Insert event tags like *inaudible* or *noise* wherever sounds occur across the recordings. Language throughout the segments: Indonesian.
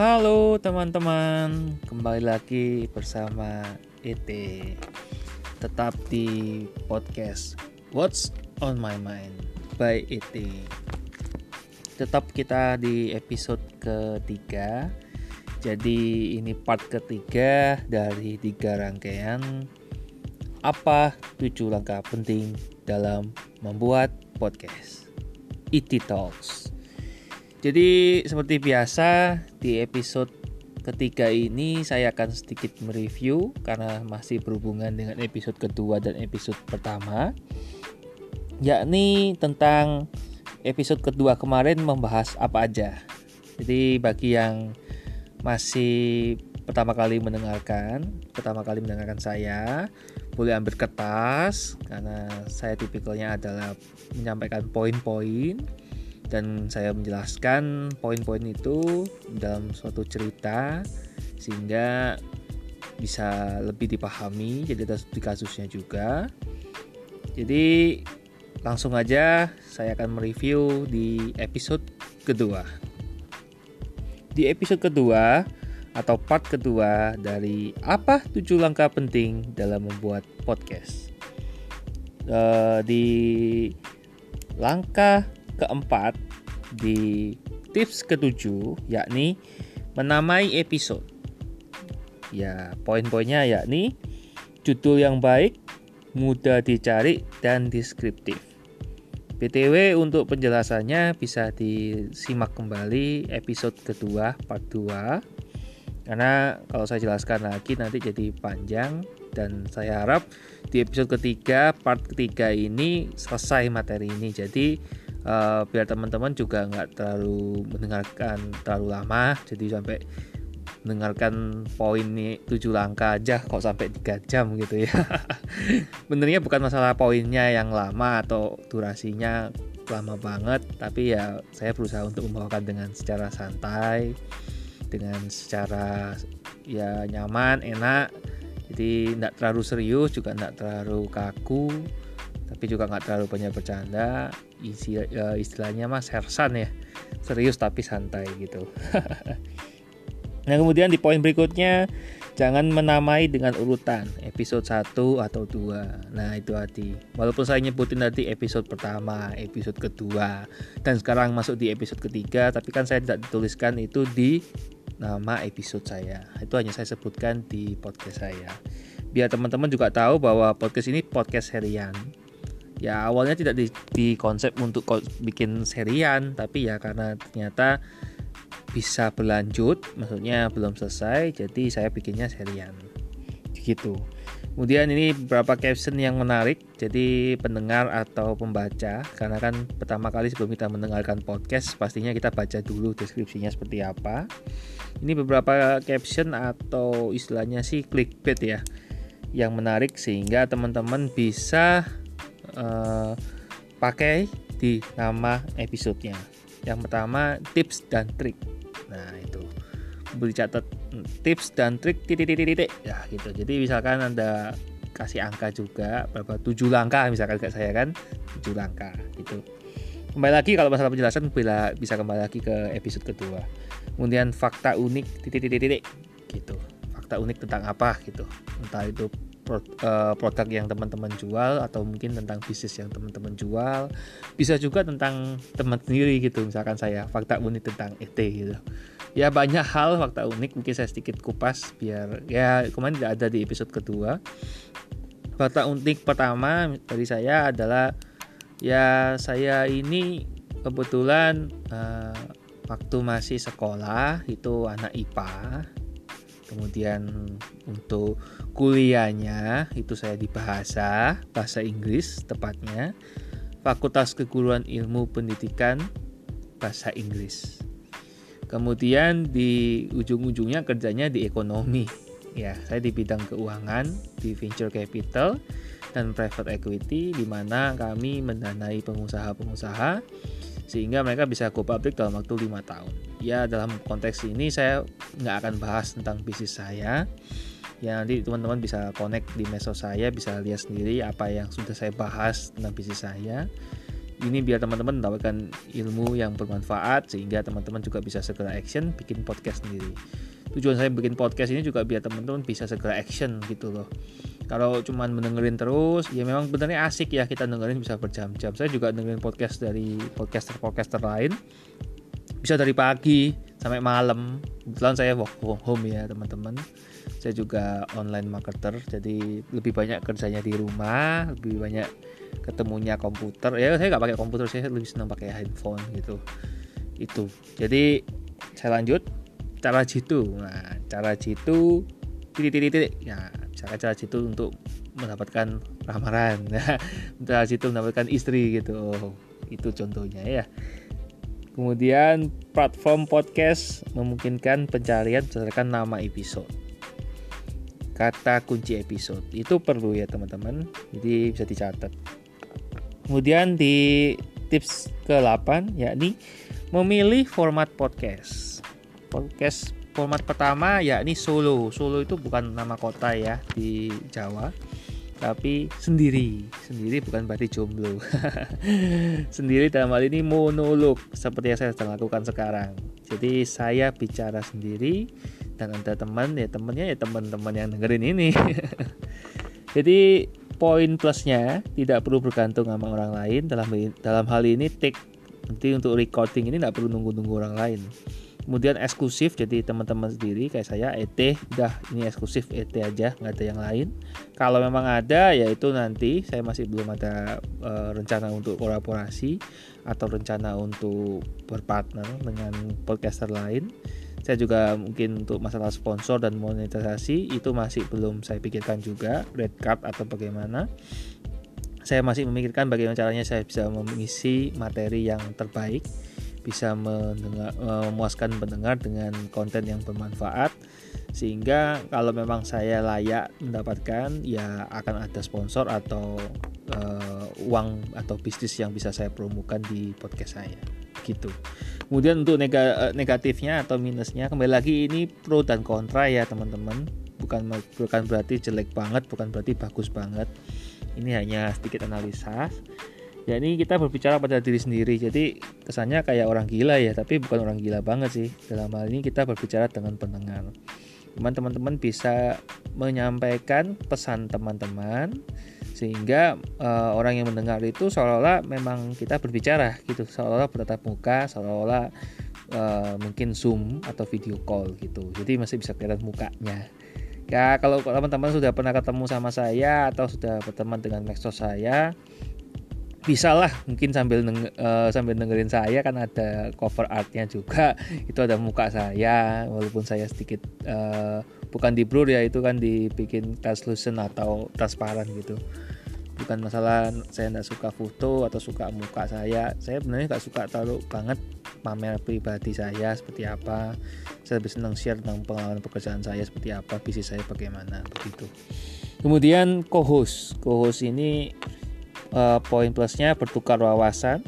Halo teman-teman, kembali lagi bersama ET Tetap di podcast What's on my mind by ET Tetap kita di episode ketiga. Jadi ini part ketiga dari tiga rangkaian. Apa tujuh langkah penting dalam membuat podcast? ET Talks jadi seperti biasa di episode ketiga ini saya akan sedikit mereview karena masih berhubungan dengan episode kedua dan episode pertama yakni tentang episode kedua kemarin membahas apa aja. Jadi bagi yang masih pertama kali mendengarkan, pertama kali mendengarkan saya, boleh ambil kertas karena saya tipikalnya adalah menyampaikan poin-poin dan saya menjelaskan poin-poin itu dalam suatu cerita sehingga bisa lebih dipahami. Jadi studi kasusnya juga. Jadi langsung aja saya akan mereview di episode kedua. Di episode kedua atau part kedua dari apa tujuh langkah penting dalam membuat podcast. Uh, di langkah keempat di tips ketujuh yakni menamai episode. Ya, poin-poinnya yakni judul yang baik, mudah dicari dan deskriptif. BTW untuk penjelasannya bisa disimak kembali episode kedua part 2 karena kalau saya jelaskan lagi nanti jadi panjang dan saya harap di episode ketiga part ketiga ini selesai materi ini jadi uh, biar teman-teman juga nggak terlalu mendengarkan terlalu lama. Jadi sampai mendengarkan poin ini tujuh langkah aja kok sampai tiga jam gitu ya. *laughs* Benernya bukan masalah poinnya yang lama atau durasinya lama banget tapi ya saya berusaha untuk membawakan dengan secara santai dengan secara ya nyaman enak. Jadi tidak terlalu serius juga tidak terlalu kaku tapi juga nggak terlalu banyak bercanda. Isi uh, istilahnya mas sersan ya. Serius tapi santai gitu. *laughs* Nah kemudian di poin berikutnya jangan menamai dengan urutan episode 1 atau 2 nah itu hati walaupun saya nyebutin tadi episode pertama episode kedua dan sekarang masuk di episode ketiga tapi kan saya tidak dituliskan itu di nama episode saya. Itu hanya saya sebutkan di podcast saya. Biar teman-teman juga tahu bahwa podcast ini podcast harian ya awalnya tidak di, di konsep untuk bikin serian tapi ya karena ternyata bisa berlanjut maksudnya belum selesai jadi saya bikinnya serian. Gitu. Kemudian ini beberapa caption yang menarik jadi pendengar atau pembaca karena kan pertama kali sebelum kita mendengarkan podcast pastinya kita baca dulu deskripsinya seperti apa. Ini beberapa caption atau istilahnya sih clickbait ya yang menarik sehingga teman-teman bisa uh, pakai di nama episodenya. Yang pertama tips dan trik. Nah itu beri catat tips dan trik titik-titik ya gitu. Jadi misalkan anda kasih angka juga berapa tujuh langkah misalkan kayak saya kan tujuh langkah gitu. Kembali lagi kalau masalah penjelasan bila bisa kembali lagi ke episode kedua. Kemudian fakta unik titik-titik gitu. Fakta unik tentang apa gitu. Entah itu Eh, produk yang teman-teman jual atau mungkin tentang bisnis yang teman-teman jual. Bisa juga tentang teman sendiri gitu misalkan saya fakta unik tentang ET gitu. Ya banyak hal fakta unik mungkin saya sedikit kupas biar ya kemarin tidak ada di episode kedua. Fakta unik pertama dari saya adalah ya saya ini kebetulan uh, waktu masih sekolah itu anak IPA kemudian untuk kuliahnya itu saya di bahasa bahasa Inggris tepatnya Fakultas Keguruan Ilmu Pendidikan Bahasa Inggris kemudian di ujung-ujungnya kerjanya di ekonomi ya saya di bidang keuangan di venture capital dan private equity di mana kami mendanai pengusaha-pengusaha sehingga mereka bisa go public dalam waktu lima tahun. Ya dalam konteks ini saya nggak akan bahas tentang bisnis saya. Ya nanti teman-teman bisa connect di mesos saya, bisa lihat sendiri apa yang sudah saya bahas tentang bisnis saya. ini biar teman-teman mendapatkan ilmu yang bermanfaat sehingga teman-teman juga bisa segera action bikin podcast sendiri. Tujuan saya bikin podcast ini juga biar teman-teman bisa segera action gitu loh. Kalau cuman mendengarin terus ya memang benernya asik ya kita dengerin bisa berjam-jam. Saya juga dengerin podcast dari podcaster-podcaster lain. Bisa dari pagi sampai malam. Kebetulan saya work from home ya teman-teman saya juga online marketer jadi lebih banyak kerjanya di rumah lebih banyak ketemunya komputer. Ya saya nggak pakai komputer saya lebih senang pakai handphone gitu. Itu. Jadi saya lanjut. Cara jitu. Nah cara jitu titik-titik ya misalkan cara jitu untuk mendapatkan ramaran nah *laughs* cara jitu mendapatkan istri gitu. Itu contohnya ya. Kemudian platform podcast memungkinkan pencarian berdasarkan nama episode kata kunci episode itu perlu ya teman-teman jadi bisa dicatat kemudian di tips ke-8 yakni memilih format podcast podcast format pertama yakni Solo. Solo itu bukan nama kota ya di Jawa, tapi sendiri. Sendiri bukan berarti jomblo. *laughs* sendiri dalam hal ini monolog seperti yang saya sedang lakukan sekarang. Jadi saya bicara sendiri dan ada teman ya temannya ya teman-teman yang dengerin ini. *laughs* Jadi poin plusnya tidak perlu bergantung sama orang lain. Dalam dalam hal ini take nanti untuk recording ini tidak perlu nunggu-nunggu orang lain. Kemudian eksklusif jadi teman-teman sendiri kayak saya ET udah ini eksklusif ET aja nggak ada yang lain. Kalau memang ada ya itu nanti saya masih belum ada e, rencana untuk kolaborasi atau rencana untuk berpartner dengan podcaster lain saya juga mungkin untuk masalah sponsor dan monetisasi itu masih belum saya pikirkan juga red card atau bagaimana. Saya masih memikirkan bagaimana caranya saya bisa mengisi materi yang terbaik bisa mendengar, memuaskan pendengar dengan konten yang bermanfaat sehingga kalau memang saya layak mendapatkan ya akan ada sponsor atau uh, uang atau bisnis yang bisa saya promokan di podcast saya gitu. Kemudian untuk nega, negatifnya atau minusnya kembali lagi ini pro dan kontra ya teman-teman. Bukan bukan berarti jelek banget, bukan berarti bagus banget. Ini hanya sedikit analisa ya ini kita berbicara pada diri sendiri jadi kesannya kayak orang gila ya tapi bukan orang gila banget sih dalam hal ini kita berbicara dengan pendengar teman-teman bisa menyampaikan pesan teman-teman sehingga uh, orang yang mendengar itu seolah-olah memang kita berbicara gitu. Seolah-olah bertatap muka seolah-olah uh, mungkin zoom atau video call gitu. Jadi masih bisa kelihatan mukanya. Ya kalau teman-teman sudah pernah ketemu sama saya atau sudah berteman dengan medsos saya bisa lah mungkin sambil deng uh, sambil dengerin saya kan ada cover artnya juga. *laughs* Itu ada muka saya walaupun saya sedikit uh, bukan di blur ya itu kan dibikin translucent atau transparan gitu. Bukan masalah saya tidak suka foto atau suka muka saya. Saya sebenarnya nggak suka terlalu banget pamer pribadi saya seperti apa. Saya lebih senang share tentang pengalaman pekerjaan saya seperti apa bisnis saya bagaimana begitu. Kemudian co-host. Co-host ini uh, poin plusnya bertukar wawasan.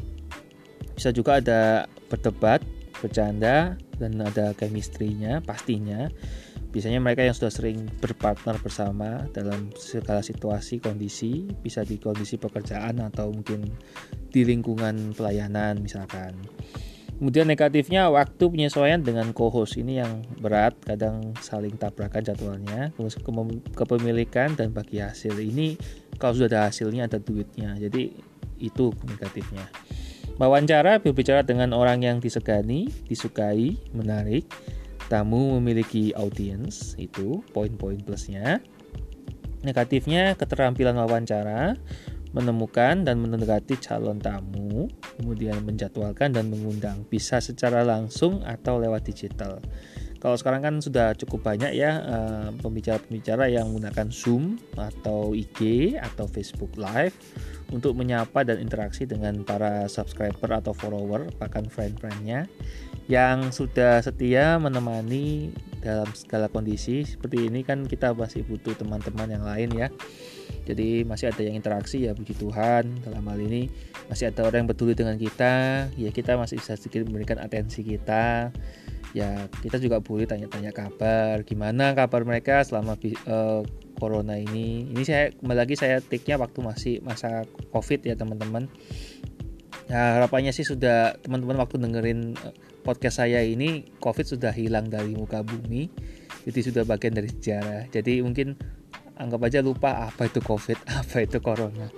Bisa juga ada berdebat bercanda dan ada chemistry-nya pastinya. Biasanya mereka yang sudah sering berpartner bersama dalam segala situasi kondisi bisa di kondisi pekerjaan atau mungkin di lingkungan pelayanan misalkan. Kemudian negatifnya waktu penyesuaian dengan co-host. Ini yang berat, kadang saling tabrakan jadwalnya. Kepemilikan dan bagi hasil. Ini kalau sudah ada hasilnya ada duitnya. Jadi itu negatifnya. Wawancara berbicara dengan orang yang disegani, disukai, menarik. Tamu memiliki audiens, itu poin-poin plusnya. Negatifnya keterampilan wawancara, menemukan dan mendekati calon tamu, kemudian menjadwalkan dan mengundang, bisa secara langsung atau lewat digital. Kalau sekarang kan sudah cukup banyak ya eh, pembicara-pembicara yang menggunakan Zoom atau IG atau Facebook Live untuk menyapa dan interaksi dengan para subscriber atau follower bahkan friend-friendnya yang sudah setia menemani dalam segala kondisi. Seperti ini kan kita masih butuh teman-teman yang lain ya. Jadi masih ada yang interaksi ya puji Tuhan. Dalam hal ini masih ada orang yang peduli dengan kita. Ya kita masih bisa sedikit memberikan atensi kita ya kita juga boleh tanya-tanya kabar gimana kabar mereka selama uh, corona ini ini saya kembali lagi saya take-nya waktu masih masa covid ya teman-teman Ya harapannya sih sudah teman-teman waktu dengerin eh, podcast saya ini COVID sudah hilang dari muka bumi. Jadi sudah bagian dari sejarah. Jadi mungkin anggap aja lupa apa itu COVID, *laughs* apa itu corona.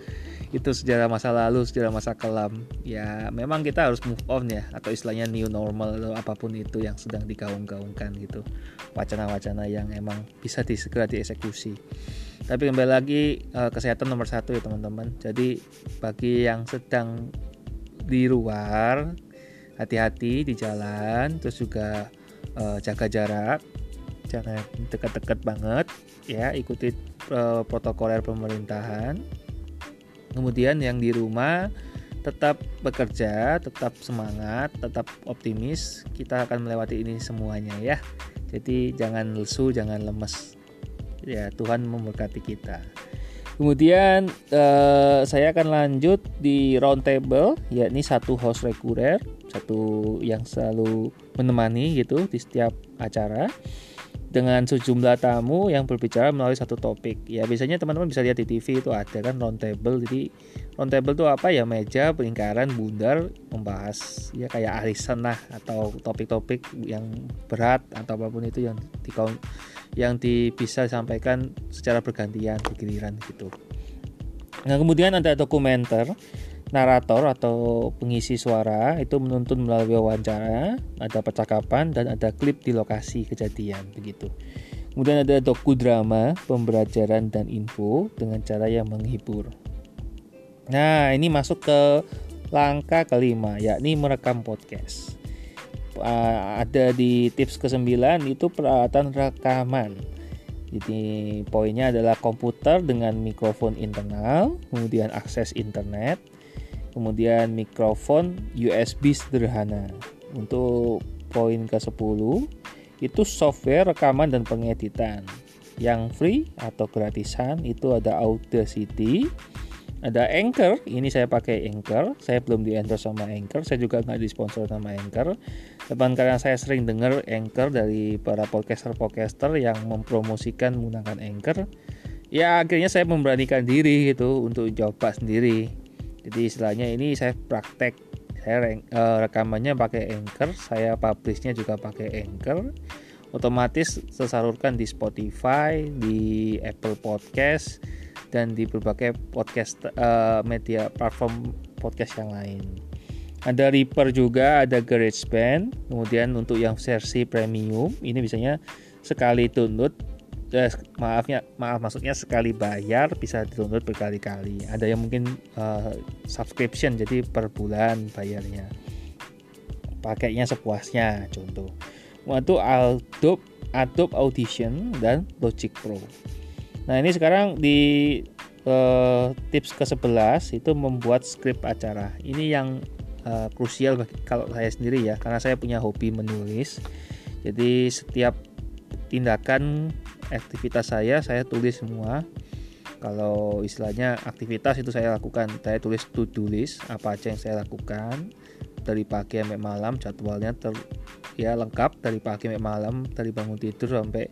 Itu sejarah masa lalu, sejarah masa kelam. Ya memang kita harus move on ya atau istilahnya new normal atau apa pun itu yang sedang digaung-gaungkan gitu. Wacana-wacana yang emang bisa disegera dieksekusi. Tapi kembali lagi eh, kesehatan nomor satu ya teman-teman. Jadi bagi yang sedang di luar hati-hati di jalan terus juga uh, jaga jarak jangan dekat-dekat banget ya ikuti uh, protokoler pemerintahan kemudian yang di rumah tetap bekerja tetap semangat tetap optimis. Kita akan melewati ini semuanya ya. Jadi jangan lesu jangan lemes. Ya Tuhan memberkati kita. Kemudian uh, saya akan lanjut di roundtable, yakni satu host reguler, satu yang selalu menemani gitu di setiap acara dengan sejumlah tamu yang berbicara melalui satu topik. Ya biasanya teman-teman bisa lihat di TV itu ada kan roundtable. Jadi roundtable itu apa ya meja lingkaran bundar membahas ya kayak arisan lah atau topik-topik yang berat atau apa pun itu yang di yang di, bisa disampaikan secara bergantian di giliran gitu. Nah kemudian ada dokumenter narator atau pengisi suara itu menuntun melalui wawancara, ada percakapan dan ada klip di lokasi kejadian begitu. Kemudian ada doku drama, pembelajaran dan info dengan cara yang menghibur. Nah, ini masuk ke langkah kelima yakni merekam podcast. Uh, ada di tips ke-9 itu peralatan rekaman. Jadi poinnya adalah komputer dengan mikrofon internal, kemudian akses internet, kemudian mikrofon USB sederhana. Untuk poin ke-10 itu software rekaman dan pengeditan. Yang free atau gratisan itu ada Audacity, ada Anchor. Ini saya pakai Anchor. Saya belum di endorse sama Anchor. Saya juga nggak disponsor sama Anchor. Depan karena saya sering dengar Anchor dari para podcaster-podcaster yang mempromosikan menggunakan Anchor. Ya akhirnya saya memberanikan diri gitu untuk coba sendiri jadi istilahnya ini saya praktek. Saya uh, rekamannya pakai Anchor saya publishnya juga pakai Anchor. Otomatis tersalurkan di Spotify di Apple Podcast dan di berbagai podcast uh, media platform podcast yang lain. Ada Reaper juga ada GarageBand. Kemudian untuk yang versi premium ini biasanya sekali download eh, maafnya maaf maksudnya sekali bayar bisa download berkali-kali. Ada yang mungkin uh, subscription jadi per bulan bayarnya. Pakainya sepuasnya contoh. Untuk Adobe Adobe Audition dan Logic Pro. Nah ini sekarang di uh, tips ke-11 itu membuat skrip acara. Ini yang uh, krusial bagi kalau saya sendiri ya karena saya punya hobi menulis. Jadi setiap tindakan aktivitas saya saya tulis semua. Kalau istilahnya aktivitas itu saya lakukan. Saya tulis to do list apa aja yang saya lakukan dari pagi sampai malam jadwalnya ter, ya lengkap dari pagi sampai malam dari bangun tidur sampai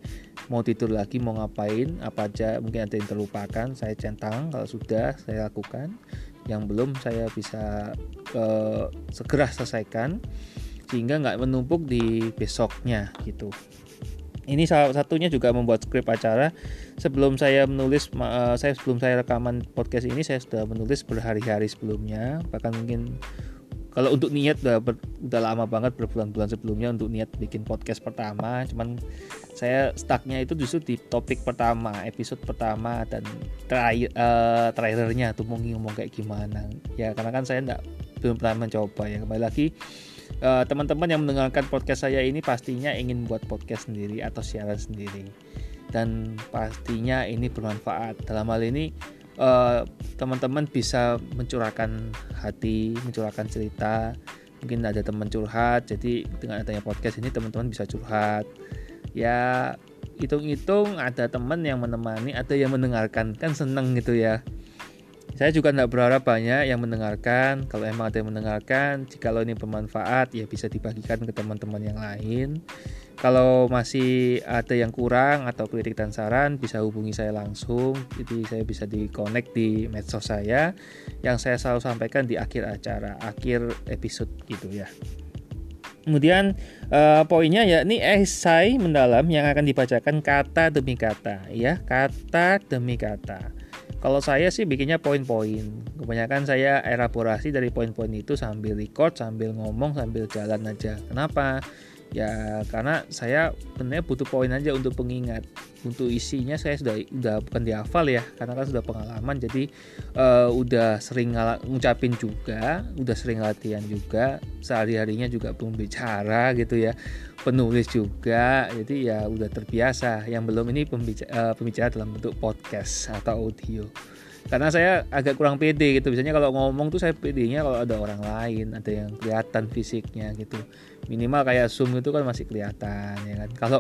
mau tidur lagi mau ngapain apa aja mungkin ada yang terlupakan saya centang kalau sudah saya lakukan. Yang belum saya bisa uh, segera selesaikan sehingga nggak menumpuk di besoknya gitu ini salah satunya juga membuat skrip acara. Sebelum saya menulis uh, saya sebelum saya rekaman podcast ini saya sudah menulis berhari-hari sebelumnya. Bahkan mungkin kalau untuk niat udah, ber, udah lama banget berbulan-bulan sebelumnya untuk niat bikin podcast pertama. Cuman saya stucknya itu justru di topik pertama episode pertama dan terakhir uh, trailernya tuh mau ngomong kayak gimana. Ya karena kan saya enggak belum pernah mencoba. Ya kembali lagi Eh, teman-teman uh, yang mendengarkan podcast saya ini pastinya ingin buat podcast sendiri atau siaran sendiri. Dan pastinya ini bermanfaat. Dalam hal ini uh, teman-teman bisa mencurahkan hati mencurahkan cerita. Mungkin ada teman curhat jadi dengan adanya podcast ini teman-teman bisa curhat. Ya hitung-hitung ada teman yang menemani ada yang mendengarkan. Kan seneng gitu ya saya juga tidak berharap banyak yang mendengarkan. Kalau emang ada yang mendengarkan, jika lo ini bermanfaat, ya bisa dibagikan ke teman-teman yang lain. Kalau masih ada yang kurang atau kritik dan saran bisa hubungi saya langsung. Jadi saya bisa di connect di medsos saya yang saya selalu sampaikan di akhir acara, akhir episode gitu ya. Kemudian uh, poinnya ya ini esai mendalam yang akan dibacakan kata demi kata ya, kata demi kata. Kalau saya sih bikinnya poin-poin. Kebanyakan saya elaborasi dari poin-poin itu sambil record, sambil ngomong, sambil jalan aja. Kenapa? Ya karena saya sebenarnya butuh poin aja untuk pengingat. Untuk isinya saya sudah udah bukan dihafal ya karena kan sudah pengalaman. Jadi uh, udah sering ngucapin juga udah sering latihan juga sehari harinya juga belum bicara gitu ya penulis juga. Jadi ya udah terbiasa. Yang belum ini pembicara, uh, eh, pembicara dalam bentuk podcast atau audio. Karena saya agak kurang pede gitu. Biasanya kalau ngomong tuh saya pedenya kalau ada orang lain ada yang kelihatan fisiknya gitu minimal kayak zoom itu kan masih kelihatan ya kan? Kalau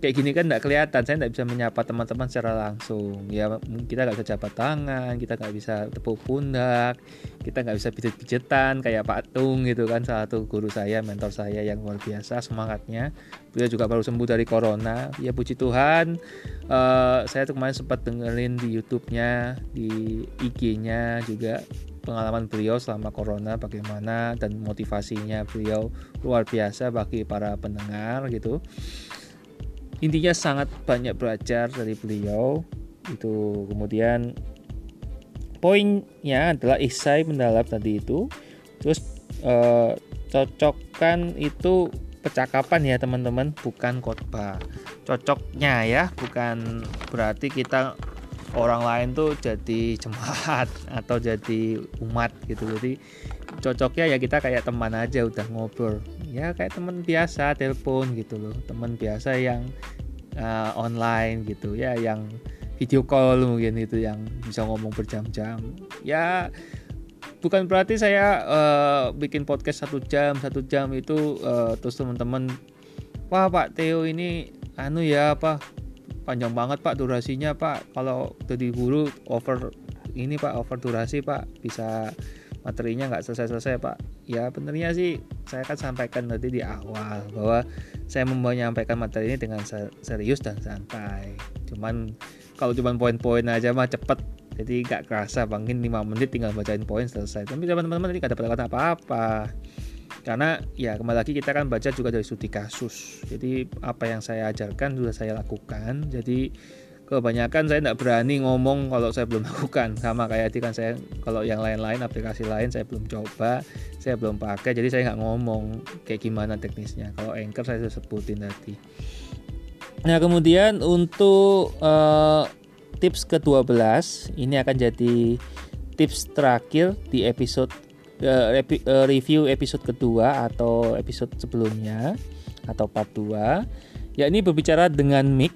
kayak gini kan tidak kelihatan. Saya tidak bisa menyapa teman-teman secara langsung. Ya kita nggak bisa jabat tangan kita nggak bisa tepuk pundak kita nggak bisa pijet-pijetan kayak Pak Tung gitu kan salah satu guru saya mentor saya yang luar biasa semangatnya. Beliau juga baru sembuh dari corona. Ya puji Tuhan uh, saya tuh kemarin sempat dengerin di YouTube-nya di IG-nya juga pengalaman beliau selama corona bagaimana dan motivasinya beliau luar biasa bagi para pendengar gitu. Intinya sangat banyak belajar dari beliau itu. Kemudian poinnya adalah isai mendalam tadi itu. Terus eh, cocokkan itu percakapan ya teman-teman bukan khotbah. Cocoknya ya bukan berarti kita orang lain tuh jadi jemaat *laughs* atau jadi umat gitu. Jadi cocoknya ya kita kayak teman aja udah ngobrol. Ya kayak teman biasa telepon gitu loh. Teman biasa yang uh, online gitu. Ya yang video call mungkin itu yang bisa ngomong berjam-jam. Ya bukan berarti saya uh, bikin podcast satu jam satu jam itu uh, terus teman-teman wah Pak Theo ini anu ya apa panjang banget pak durasinya pak. Kalau jadi guru over ini pak over durasi pak. Bisa materinya nggak selesai-selesai pak. Ya benernya sih saya kan sampaikan tadi di awal bahwa saya mau menyampaikan materi ini dengan serius dan santai. Cuman kalau cuman poin-poin aja mah cepet. Jadi nggak kerasa bangin 5 menit tinggal bacain poin selesai. Tapi teman-teman tadi nggak dapat apa-apa karena ya kembali lagi kita kan baca juga dari studi kasus. Jadi apa yang saya ajarkan sudah saya lakukan. Jadi kebanyakan saya tidak berani ngomong kalau saya belum *laughs* lakukan. Sama kayak tadi kan saya kalau yang lain-lain aplikasi lain saya belum coba saya belum pakai jadi saya nggak ngomong kayak gimana teknisnya. Kalau anchor saya sudah sebutin tadi. Nah kemudian untuk uh, tips ke-12 ini akan jadi tips terakhir di episode review episode kedua atau episode sebelumnya atau part 2 yakni berbicara dengan mic.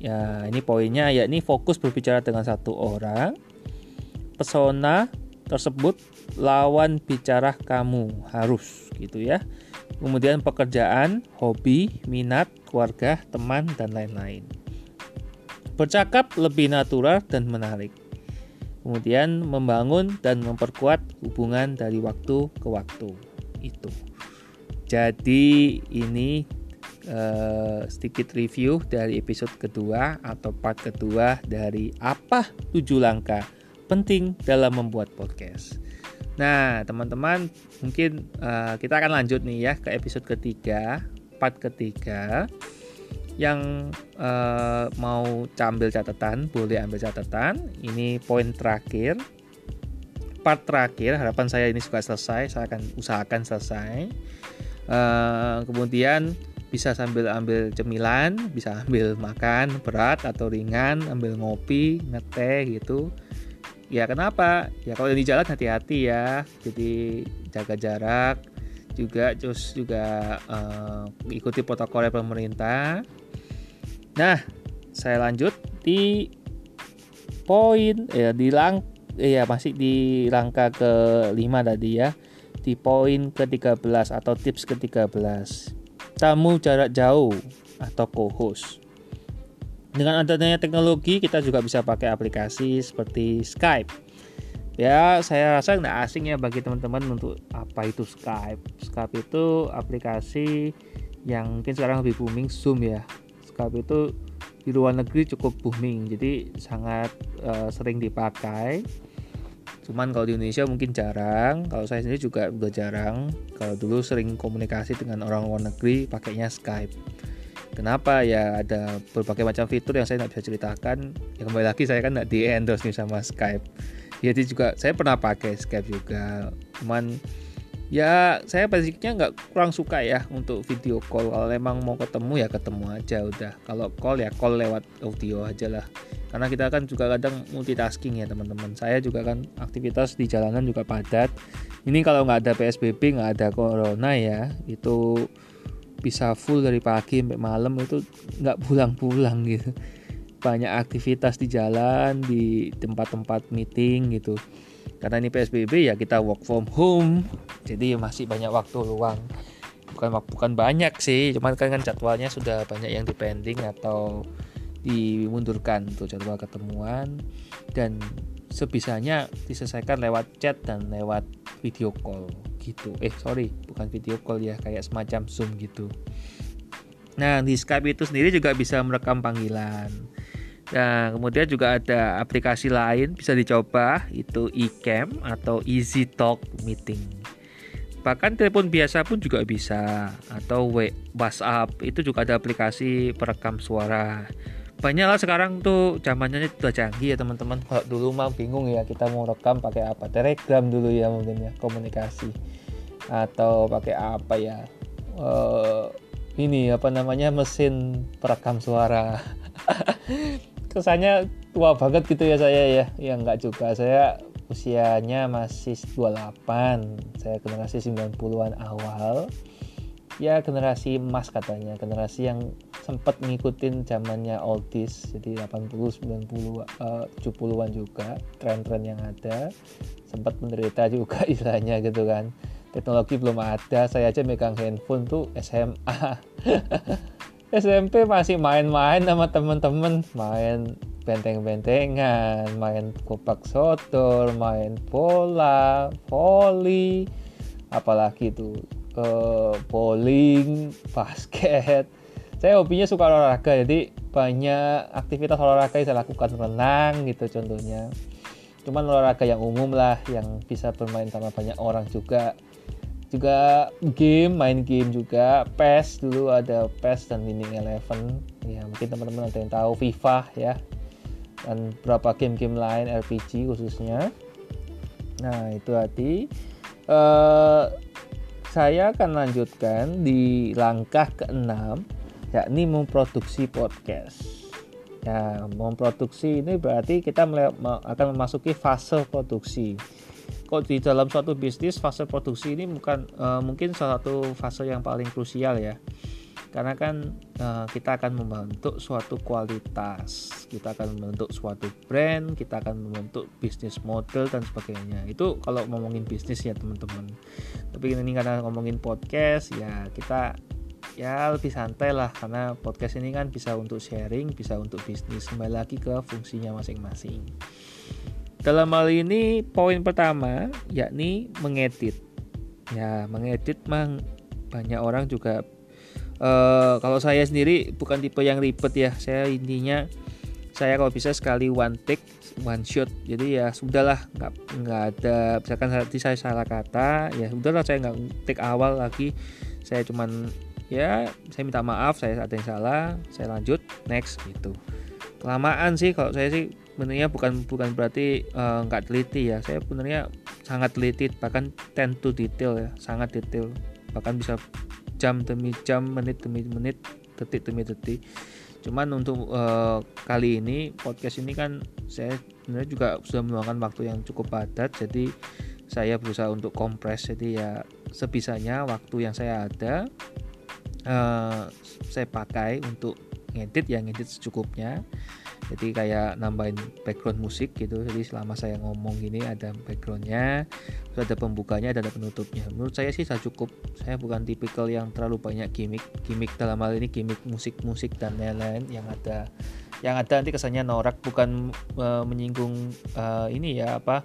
Ya ini poinnya yakni fokus berbicara dengan satu orang. Pesona tersebut lawan bicara kamu harus gitu ya. Kemudian pekerjaan hobi minat keluarga teman dan lain-lain. Bercakap lebih natural dan menarik kemudian membangun dan memperkuat hubungan dari waktu ke waktu itu. Jadi ini uh, sedikit review dari episode kedua atau part kedua dari apa tujuh langkah penting dalam membuat podcast. Nah, teman-teman, mungkin uh, kita akan lanjut nih ya ke episode ketiga, part ketiga yang uh, mau ambil catatan boleh ambil catatan. Ini poin terakhir. Part terakhir harapan saya ini juga selesai saya akan usahakan selesai. Uh, kemudian bisa sambil ambil cemilan bisa ambil makan berat atau ringan ambil ngopi ngeteh gitu. Ya kenapa? Ya kalau di jalan hati-hati ya. Jadi jaga jarak. Juga terus juga uh, ikuti protokol pemerintah Nah, saya lanjut di poin ya di lang ya masih di langkah ke-5 tadi ya. Di poin ke-13 atau tips ke-13. Tamu jarak jauh atau co-host. Dengan adanya teknologi kita juga bisa pakai aplikasi seperti Skype. Ya, saya rasa tidak asing ya bagi teman-teman untuk apa itu Skype. Skype itu aplikasi yang mungkin sekarang lebih booming Zoom ya Skype itu di luar negeri cukup booming jadi sangat uh, sering dipakai. Cuman kalau di Indonesia mungkin jarang kalau saya sendiri juga udah jarang. Kalau dulu sering komunikasi dengan orang luar negeri pakainya Skype. Kenapa? Ya ada berbagai macam fitur yang saya tidak bisa ceritakan. Ya kembali lagi saya kan tidak di endorse nih sama Skype. Jadi juga saya pernah pakai Skype juga. Cuman ya saya basicnya nggak kurang suka ya untuk video call. Kalau memang mau ketemu ya ketemu aja udah. Kalau call ya call lewat audio aja lah. Karena kita kan juga kadang multitasking ya teman-teman. Saya juga kan aktivitas di jalanan juga padat. Ini kalau nggak ada PSBB nggak ada corona ya itu bisa full dari pagi sampai malam itu nggak pulang-pulang gitu. Banyak aktivitas di jalan di tempat-tempat meeting gitu karena ini PSBB ya kita work from home. Jadi masih banyak waktu luang. Bukan bukan banyak sih cuman kan, kan jadwalnya sudah banyak yang dipending atau dimundurkan untuk jadwal ketemuan. Dan sebisanya diselesaikan lewat chat dan lewat video call gitu. Eh sorry bukan video call ya kayak semacam zoom gitu. Nah di Skype itu sendiri juga bisa merekam panggilan Nah, kemudian juga ada aplikasi lain bisa dicoba itu eCam atau Easy Talk Meeting. Bahkan telepon biasa pun juga bisa atau WhatsApp itu juga ada aplikasi perekam suara. Banyak lah sekarang tuh zamannya sudah canggih ya teman-teman. Kalau dulu mah bingung ya kita mau rekam pakai apa? Telegram dulu ya mungkin ya komunikasi atau pakai apa ya? Uh, ini apa namanya mesin perekam suara. *laughs* kesannya tua banget gitu ya saya ya. Ya nggak juga. Saya usianya masih 28 saya generasi 90-an awal. Ya generasi emas katanya. Generasi yang sempat ngikutin zamannya oldies. Jadi 80 90 uh, 70-an juga. Tren-tren yang ada. Sempat menderita juga *laughs* istilahnya gitu kan. Teknologi belum ada. Saya aja megang handphone tuh SMA *laughs* SMP masih main-main sama temen-temen. Main benteng-bentengan main kopak sodor main bola voli apalagi itu uh, bowling basket. Saya hobinya suka olahraga jadi banyak aktivitas olahraga yang saya lakukan renang gitu contohnya. Cuman olahraga yang umum lah yang bisa bermain sama banyak orang juga juga game main game juga. PES dulu ada PES dan Winning Eleven. Ya mungkin teman-teman ada yang tahu FIFA ya. Dan beberapa game-game lain RPG khususnya. Nah itu tadi. Uh, saya akan lanjutkan di langkah keenam yakni memproduksi podcast. Ya memproduksi ini berarti kita akan memasuki fase produksi kok di dalam suatu bisnis fase produksi ini bukan uh, mungkin salah satu fase yang paling krusial ya. Karena kan uh, kita akan membentuk suatu kualitas kita akan membentuk suatu brand kita akan membentuk bisnis model dan sebagainya. Itu kalau ngomongin bisnis ya teman-teman. Tapi ini karena ngomongin podcast ya kita ya lebih santai lah. Karena podcast ini kan bisa untuk sharing bisa untuk bisnis. Kembali lagi ke fungsinya masing-masing dalam hal ini poin pertama yakni mengedit. Ya, mengedit mang banyak orang juga uh, kalau saya sendiri bukan tipe yang ribet ya. Saya intinya saya kalau bisa sekali one take one shot jadi ya sudahlah nggak nggak ada misalkan nanti saya salah kata ya sudahlah saya nggak take awal lagi saya cuman ya saya minta maaf saya ada yang salah saya lanjut next gitu kelamaan sih kalau saya sih sebenarnya bukan bukan berarti uh, nggak teliti ya. Saya sebenarnya sangat teliti bahkan tend to detail ya sangat detail. Bahkan bisa jam demi jam menit demi menit detik demi detik. Cuman untuk uh, kali ini podcast ini kan saya sebenarnya juga sudah meluangkan waktu yang cukup padat. Jadi saya berusaha untuk kompres. Jadi ya sebisanya waktu yang saya ada uh, saya pakai untuk ngedit ya ngedit secukupnya jadi kayak nambahin background musik gitu. Jadi selama saya ngomong gini ada backgroundnya ada pembukanya ada penutupnya. Menurut saya sih sudah cukup. Saya bukan tipikal yang terlalu banyak gimmick gimmick dalam hal ini gimmick musik-musik dan lain-lain yang ada yang ada nanti kesannya norak. Bukan uh, menyinggung uh, ini ya apa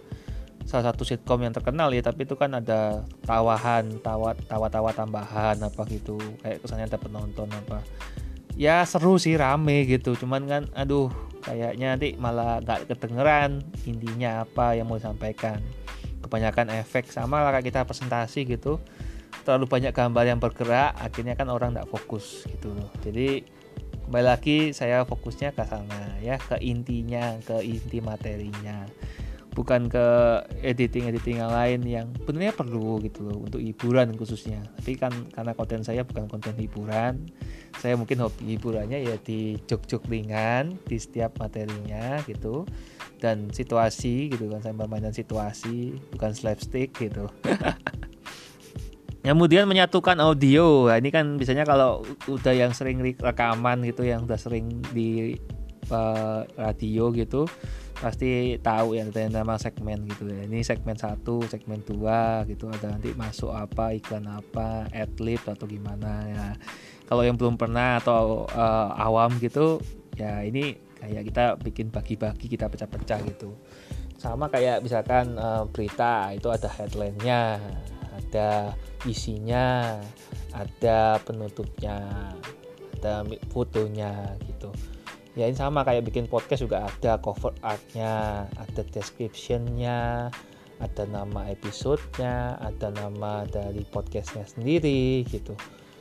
salah satu sitkom yang terkenal ya. Tapi itu kan ada tawahan tawa tawa tawa tambahan apa gitu. Kayak kesannya ada penonton apa ya seru sih rame gitu. Cuman kan aduh kayaknya nanti malah gak kedengeran intinya apa yang mau disampaikan. Kebanyakan efek sama lah kayak kita presentasi gitu. Terlalu banyak gambar yang bergerak akhirnya kan orang tidak fokus gitu. Loh jadi kembali lagi saya fokusnya ke sana ya ke intinya ke inti materinya bukan ke editing editing yang lain yang sebenarnya perlu gitu loh untuk hiburan khususnya. Tapi kan karena konten saya bukan konten hiburan saya mungkin hobi hiburannya ya di jok-jok ringan di setiap materinya gitu. Dan situasi gitu kan saya bermain situasi bukan slapstick gitu. *laughs* Kemudian menyatukan audio. Nah, ini kan biasanya kalau udah yang sering rekaman gitu yang udah sering di uh, radio gitu pasti tahu ya nama segmen gitu ya. Ini segmen satu segmen dua gitu. Ada nanti masuk apa iklan apa adlib atau gimana ya. Kalau yang belum pernah atau uh, awam gitu ya ini kayak kita bikin bagi-bagi kita pecah-pecah gitu. Sama kayak misalkan uh, berita itu ada headline-nya ada isinya ada penutupnya ada fotonya gitu ya ini sama kayak bikin podcast juga ada cover artnya ada descriptionnya ada nama episodenya ada nama dari podcastnya sendiri gitu.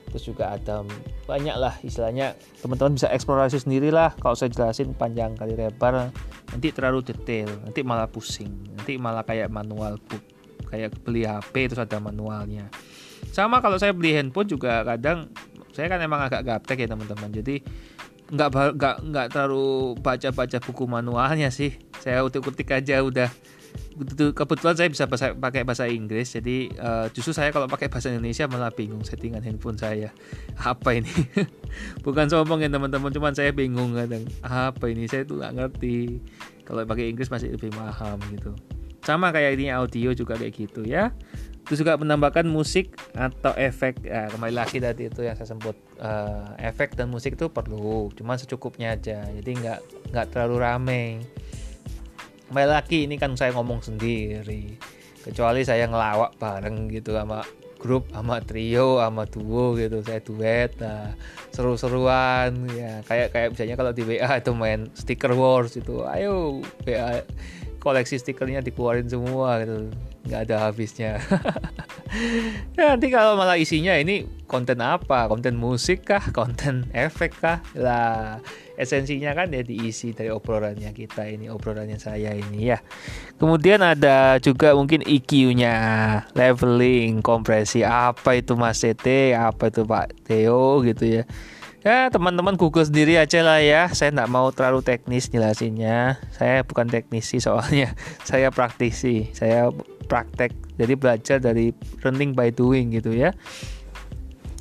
Terus juga ada banyak lah istilahnya teman-teman bisa eksplorasi sendiri lah. Kalau saya jelasin panjang kali lebar nanti terlalu detail nanti malah pusing nanti malah kayak manual book kayak beli HP terus ada manualnya. Sama kalau saya beli handphone juga kadang saya kan emang agak gaptek ya teman-teman. Jadi nggak nggak nggak terlalu baca baca buku manualnya sih. Saya utik utik aja udah. Kebetulan saya bisa bahasa, pakai bahasa Inggris jadi uh, justru saya kalau pakai bahasa Indonesia malah bingung settingan handphone saya. Apa ini? *laughs* Bukan sombong ya teman-teman cuman saya bingung kadang. Apa ini? Saya tuh nggak ngerti. Kalau pakai Inggris masih lebih paham gitu. Sama kayak ini audio juga kayak gitu ya juga menambahkan musik atau efek ya, kembali lagi tadi itu yang saya sebut uh, efek dan musik itu perlu cuma secukupnya aja. Jadi nggak nggak terlalu rame. Kembali lagi ini kan saya ngomong sendiri. Kecuali saya ngelawak bareng gitu sama grup sama trio sama duo gitu. Saya duet nah, seru-seruan ya. Kayak kayak misalnya kalau di WA itu main sticker wars itu ayo WA koleksi stikernya dikeluarin semua gitu. Nggak ada habisnya. *laughs* Ya, nanti kalau malah isinya ini konten apa? Konten musik kah? Konten efek kah? Lah esensinya kan ya diisi dari obrolannya kita ini obrolannya saya ini ya. Kemudian ada juga mungkin EQ-nya leveling kompresi apa itu Mas CT apa itu Pak Theo gitu ya ya teman-teman Google sendiri aja lah ya. Saya nggak mau terlalu teknis jelasinnya. Saya bukan teknisi soalnya. *laughs* Saya praktisi. Saya praktek. Jadi belajar dari learning by doing gitu ya.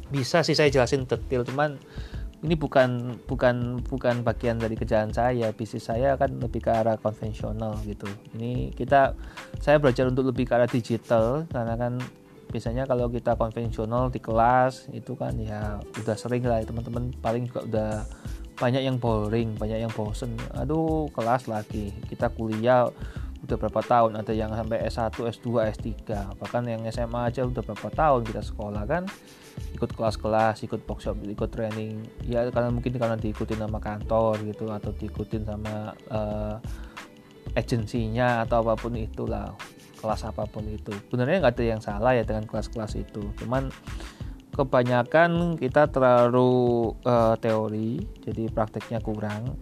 Bisa sih saya jelasin detail cuman ini bukan bukan bukan bagian dari kerjaan saya. Bisnis saya kan lebih ke arah konvensional gitu. Ini kita saya belajar untuk lebih ke arah digital karena kan biasanya kalau kita konvensional di kelas itu kan ya udah sering lah teman-teman paling juga udah banyak yang boring banyak yang bosen. Aduh kelas lagi kita kuliah udah berapa tahun ada yang sampai S1 S2 S3 bahkan yang SMA aja udah berapa tahun kita sekolah kan. Ikut kelas-kelas ikut workshop ikut training ya karena mungkin karena diikutin sama kantor gitu atau diikutin sama uh, agensinya atau apa pun itulah kelas apa pun itu. Sebenarnya nggak ada yang salah ya dengan kelas-kelas itu. Cuman kebanyakan kita terlalu uh, teori jadi prakteknya kurang.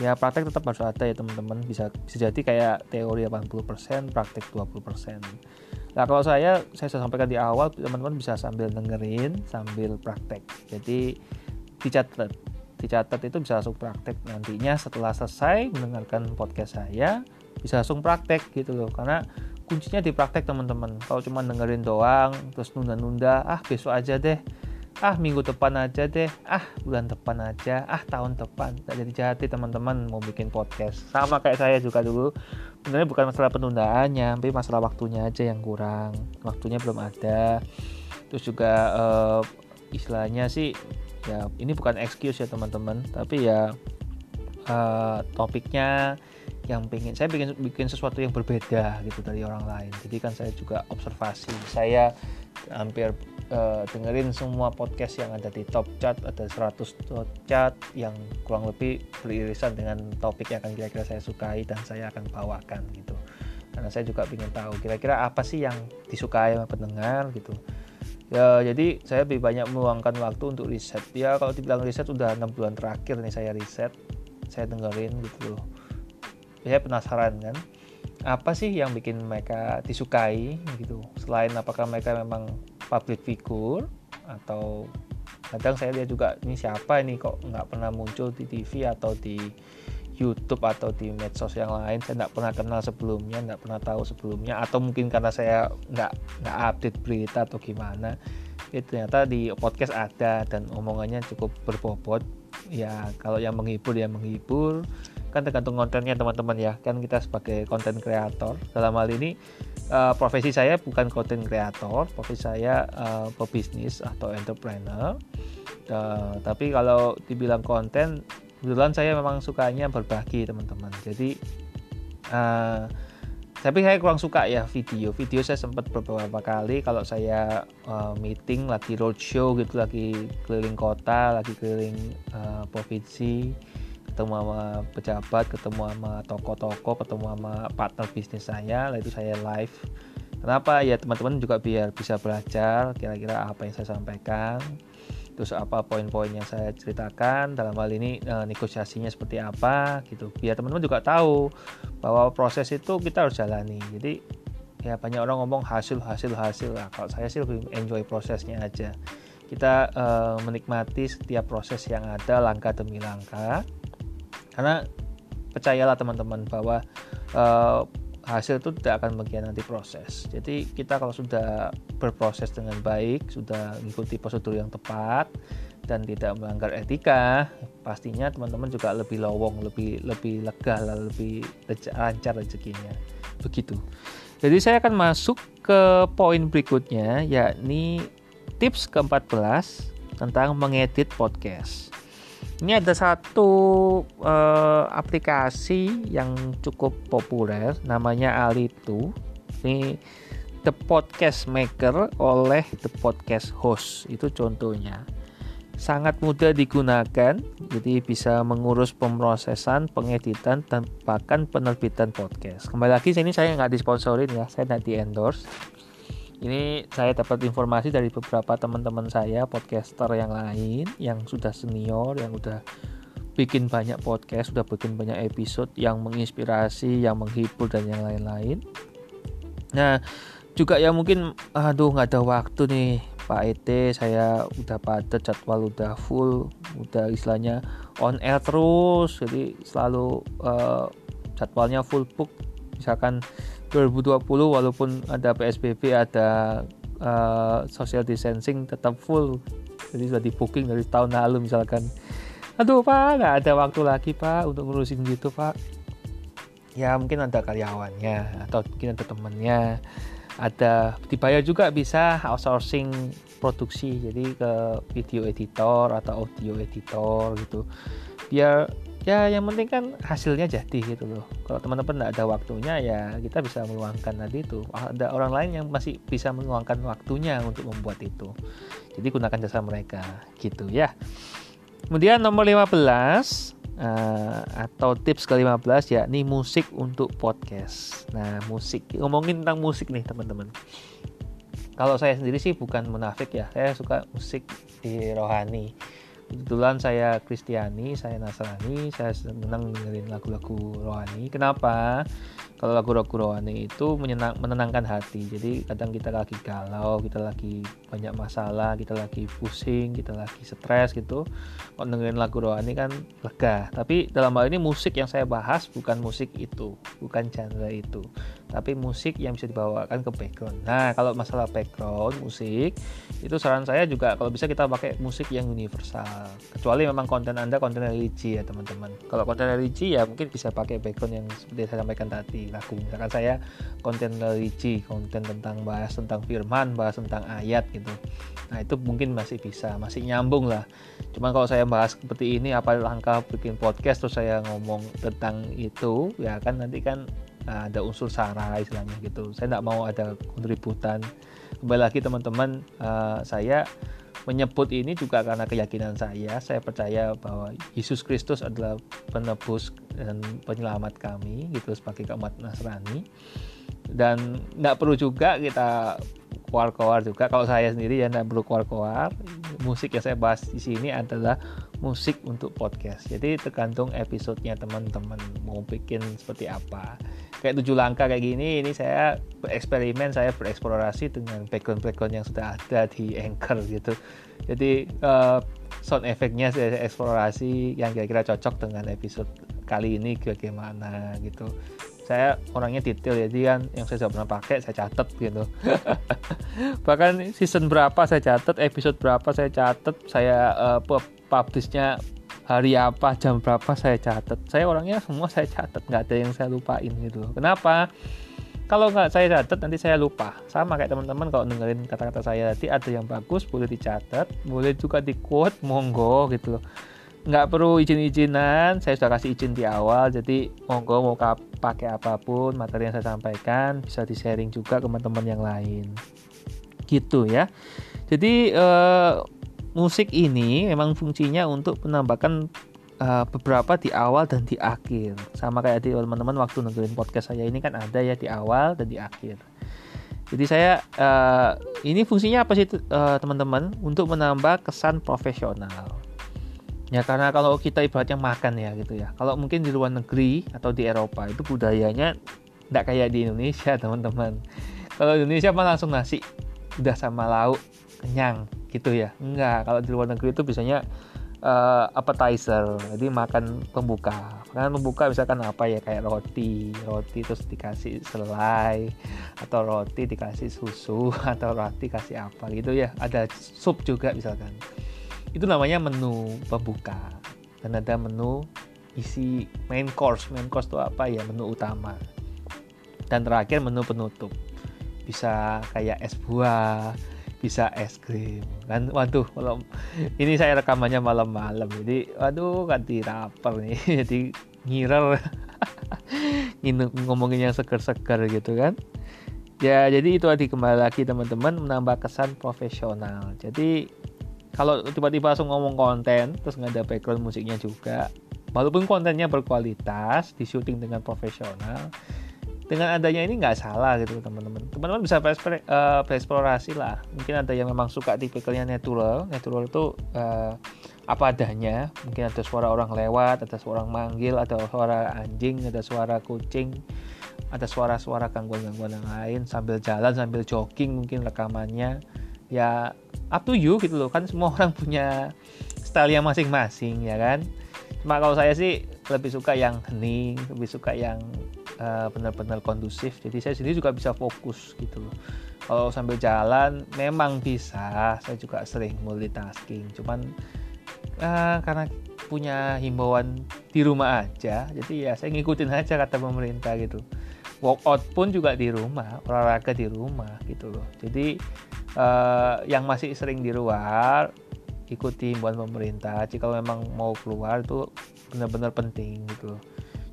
Ya praktek tetap harus ada ya teman-teman. Bisa bisa jadi kayak teori 80% praktek 20% nah kalau saya saya sudah sampaikan di awal teman-teman bisa sambil dengerin sambil praktek. Jadi dicatat. Dicatat itu bisa langsung praktek. Nantinya setelah selesai mendengarkan podcast saya bisa langsung praktek gitu loh. Karena kuncinya di praktek teman-teman. Kalau cuma dengerin doang terus nunda-nunda ah besok aja deh. Ah minggu depan aja deh. Ah bulan depan aja. Ah tahun depan. Tak jadi jati teman-teman mau bikin podcast. Sama kayak saya juga dulu. Sebenarnya bukan masalah penundaannya tapi masalah waktunya aja yang kurang. Waktunya belum ada. Terus juga uh, istilahnya sih ya ini bukan excuse ya teman-teman. Tapi ya uh, topiknya yang pengen saya bikin bikin sesuatu yang berbeda gitu dari orang lain. Jadi kan saya juga observasi. Saya hampir uh, dengerin semua podcast yang ada di top chat ada 100 top chat yang kurang lebih beririsan dengan topik yang akan kira-kira saya sukai dan saya akan bawakan gitu. Karena saya juga ingin tahu kira-kira apa sih yang disukai sama pendengar gitu. Ya jadi saya lebih banyak meluangkan waktu untuk riset. Ya kalau dibilang riset sudah enam bulan terakhir nih saya riset saya dengerin gitu. loh saya penasaran kan? Apa sih yang bikin mereka disukai gitu? Selain apakah mereka memang public figure atau kadang saya lihat juga ini siapa ini? Kok nggak pernah muncul di TV atau di YouTube atau di medsos yang lain? Saya nggak pernah kenal sebelumnya nggak pernah tahu sebelumnya. Atau mungkin karena saya nggak nggak update berita atau gimana ya ternyata di podcast ada dan omongannya cukup berbobot. Ya kalau yang menghibur ya menghibur kan tergantung kontennya teman-teman ya. Kan kita sebagai konten kreator. Dalam hal ini uh, profesi saya bukan konten kreator. Profesi saya uh, pebisnis atau entrepreneur. Uh, tapi kalau dibilang konten kebetulan saya memang sukanya berbagi teman-teman. Jadi uh, tapi saya kurang suka ya video. Video saya sempat beberapa kali. Kalau saya uh, meeting lagi roadshow gitu lagi keliling kota lagi keliling uh, provinsi ketemu sama pejabat ketemu sama toko-toko ketemu sama partner bisnis saya lalu itu saya live. Kenapa? Ya teman-teman juga biar bisa belajar kira-kira apa yang saya sampaikan. Terus apa poin-poin yang saya ceritakan dalam hal ini e, negosiasinya seperti apa gitu. Biar teman-teman juga tahu bahwa proses itu kita harus jalani. Jadi ya banyak orang ngomong hasil hasil hasil. Nah, kalau saya sih lebih enjoy prosesnya aja. Kita e, menikmati setiap proses yang ada langkah demi langkah karena percayalah teman-teman bahwa uh, hasil itu tidak akan mengkhianati proses. Jadi kita kalau sudah berproses dengan baik, sudah mengikuti prosedur yang tepat dan tidak melanggar etika, pastinya teman-teman juga lebih lowong, lebih lebih lega, lebih lancar rezekinya. Begitu. Jadi saya akan masuk ke poin berikutnya yakni tips ke-14 tentang mengedit podcast. Ini ada satu uh, aplikasi yang cukup populer namanya Alitu. Ini The Podcast Maker oleh The Podcast Host. Itu contohnya. Sangat mudah digunakan, jadi bisa mengurus pemrosesan, pengeditan, dan bahkan penerbitan podcast. Kembali lagi, sini saya nggak disponsorin ya, saya nggak di endorse ini saya dapat informasi dari beberapa teman-teman saya podcaster yang lain yang sudah senior yang udah bikin banyak podcast sudah bikin banyak episode yang menginspirasi yang menghibur dan yang lain-lain. Nah juga ya mungkin aduh nggak ada waktu nih Pak ET saya udah pada jadwal udah full udah istilahnya on air terus. Jadi selalu uh, jadwalnya full book. Misalkan 2020 walaupun ada PSBB ada uh, social distancing tetap full. Jadi sudah di booking dari tahun lalu misalkan. Aduh pak nggak ada waktu lagi pak untuk ngurusin gitu pak. Ya mungkin ada karyawannya atau mungkin ada temennya. Ada dibayar juga bisa outsourcing produksi jadi ke video editor atau audio editor gitu. Biar ya yang penting kan hasilnya jadi gitu loh. Kalau teman-teman tidak ada waktunya ya kita bisa meluangkan tadi itu. Ada orang lain yang masih bisa meluangkan waktunya untuk membuat itu. Jadi gunakan jasa mereka gitu ya. Kemudian nomor 15 uh, eh, atau tips ke-15 yakni musik untuk podcast. Nah musik. Ngomongin tentang musik nih teman-teman. Kalau saya sendiri sih bukan munafik ya. Saya suka musik di rohani kebetulan saya Kristiani, saya Nasrani, saya senang dengerin lagu-lagu rohani. Kenapa? Kalau lagu-lagu rohani itu menyenang, menenangkan hati. Jadi kadang kita lagi galau, kita lagi banyak masalah, kita lagi pusing, kita lagi stres gitu. Kalau dengerin lagu rohani kan lega. Tapi dalam hal ini musik yang saya bahas bukan musik itu, bukan genre itu. Tapi musik yang bisa dibawakan ke background. Nah, kalau masalah background musik, itu saran saya juga kalau bisa kita pakai musik yang universal. Kecuali memang konten Anda konten religi ya, teman-teman. Kalau konten religi ya mungkin bisa pakai background yang seperti saya sampaikan tadi, lagu. Misalkan saya konten religi, konten tentang bahas tentang firman, bahas tentang ayat gitu. Nah, itu mungkin masih bisa, masih nyambung lah. Cuma kalau saya bahas seperti ini apa langkah bikin podcast terus saya ngomong tentang itu, ya kan nanti kan ada unsur sara istilahnya gitu. Saya tidak mau ada kontributan. Kembali lagi teman-teman uh, saya menyebut ini juga karena keyakinan saya. Saya percaya bahwa Yesus Kristus adalah penebus dan penyelamat kami gitu sebagai umat Nasrani. Dan tidak perlu juga kita keluar-keluar juga. Kalau saya sendiri ya tidak perlu keluar-keluar. Musik yang saya bahas di sini adalah musik untuk podcast. Jadi tergantung episodenya teman-teman. Mau bikin seperti apa kayak tujuh langkah kayak gini ini saya bereksperimen saya bereksplorasi dengan background-background yang sudah ada di Anchor gitu. Jadi uh, sound efeknya saya eksplorasi yang kira-kira cocok dengan episode kali ini bagaimana gitu. Saya orangnya detail jadi kan yang saya sudah pernah pakai saya catat gitu. *laughs* Bahkan season berapa saya catat episode berapa saya catat saya uh, publishnya hari apa jam berapa saya catat. Saya orangnya semua saya catat nggak ada yang saya lupain gitu kenapa? Kalau nggak saya catat nanti saya lupa. Sama kayak teman-teman kalau dengerin kata-kata saya tadi ada yang bagus boleh dicatat boleh juga di quote monggo gitu loh. Nggak perlu izin-izinan saya sudah kasih izin di awal jadi monggo mau pakai apa pun materi yang saya sampaikan bisa di sharing juga ke teman-teman yang lain. Gitu ya. Jadi eh, musik ini memang fungsinya untuk menambahkan uh, beberapa di awal dan di akhir. Sama kayak di teman-teman waktu nungguin podcast saya ini kan ada ya di awal dan di akhir. Jadi saya uh, ini fungsinya apa sih uh, teman-teman? Untuk menambah kesan profesional. Ya karena kalau kita ibaratnya makan ya gitu ya. Kalau mungkin di luar negeri atau di Eropa itu budayanya tidak kayak di Indonesia *laughs* teman-teman. Kalau Indonesia mah langsung nasi udah sama lauk kenyang gitu ya. Enggak, kalau di luar negeri itu biasanya uh, appetizer. Jadi makan pembuka. Makan pembuka misalkan apa ya kayak roti, roti terus dikasih selai atau roti dikasih susu *laughs* atau roti kasih apa gitu ya. Ada sup juga misalkan itu namanya menu pembuka dan ada menu isi main course main course itu apa ya menu utama dan terakhir menu penutup bisa kayak es buah bisa es krim. Kan waduh kalau ini saya rekamannya malam-malam jadi waduh ganti rapper nih *laughs* jadi ngirer. *laughs* Ngomongin yang seger-seger gitu kan. Ya jadi itu tadi kembali lagi teman-teman menambah kesan profesional. Jadi kalau tiba-tiba langsung ngomong konten terus nggak ada background musiknya juga walaupun kontennya berkualitas di syuting dengan profesional dengan adanya ini nggak salah gitu teman-teman. Teman-teman bisa uh, lah. Mungkin ada yang memang suka tipikalnya natural. Natural itu uh, apa adanya. Mungkin ada suara orang lewat ada suara manggil ada suara anjing ada suara kucing ada suara-suara gangguan-gangguan yang lain. Sambil jalan sambil jogging mungkin rekamannya. Ya up to you gitu loh. Kan semua orang punya style yang masing-masing ya kan? Cuma kalau saya sih lebih suka yang hening lebih suka yang uh, benar-benar kondusif. Jadi saya sendiri juga bisa fokus gitu loh. Kalau sambil jalan memang bisa. Saya juga sering multitasking. Cuman uh, karena punya himbauan di rumah aja jadi ya saya ngikutin aja kata pemerintah gitu. Workout pun juga di rumah olahraga di rumah gitu loh. Jadi uh, yang masih sering di luar ikuti buat pemerintah. Jika memang mau keluar itu benar-benar penting gitu loh.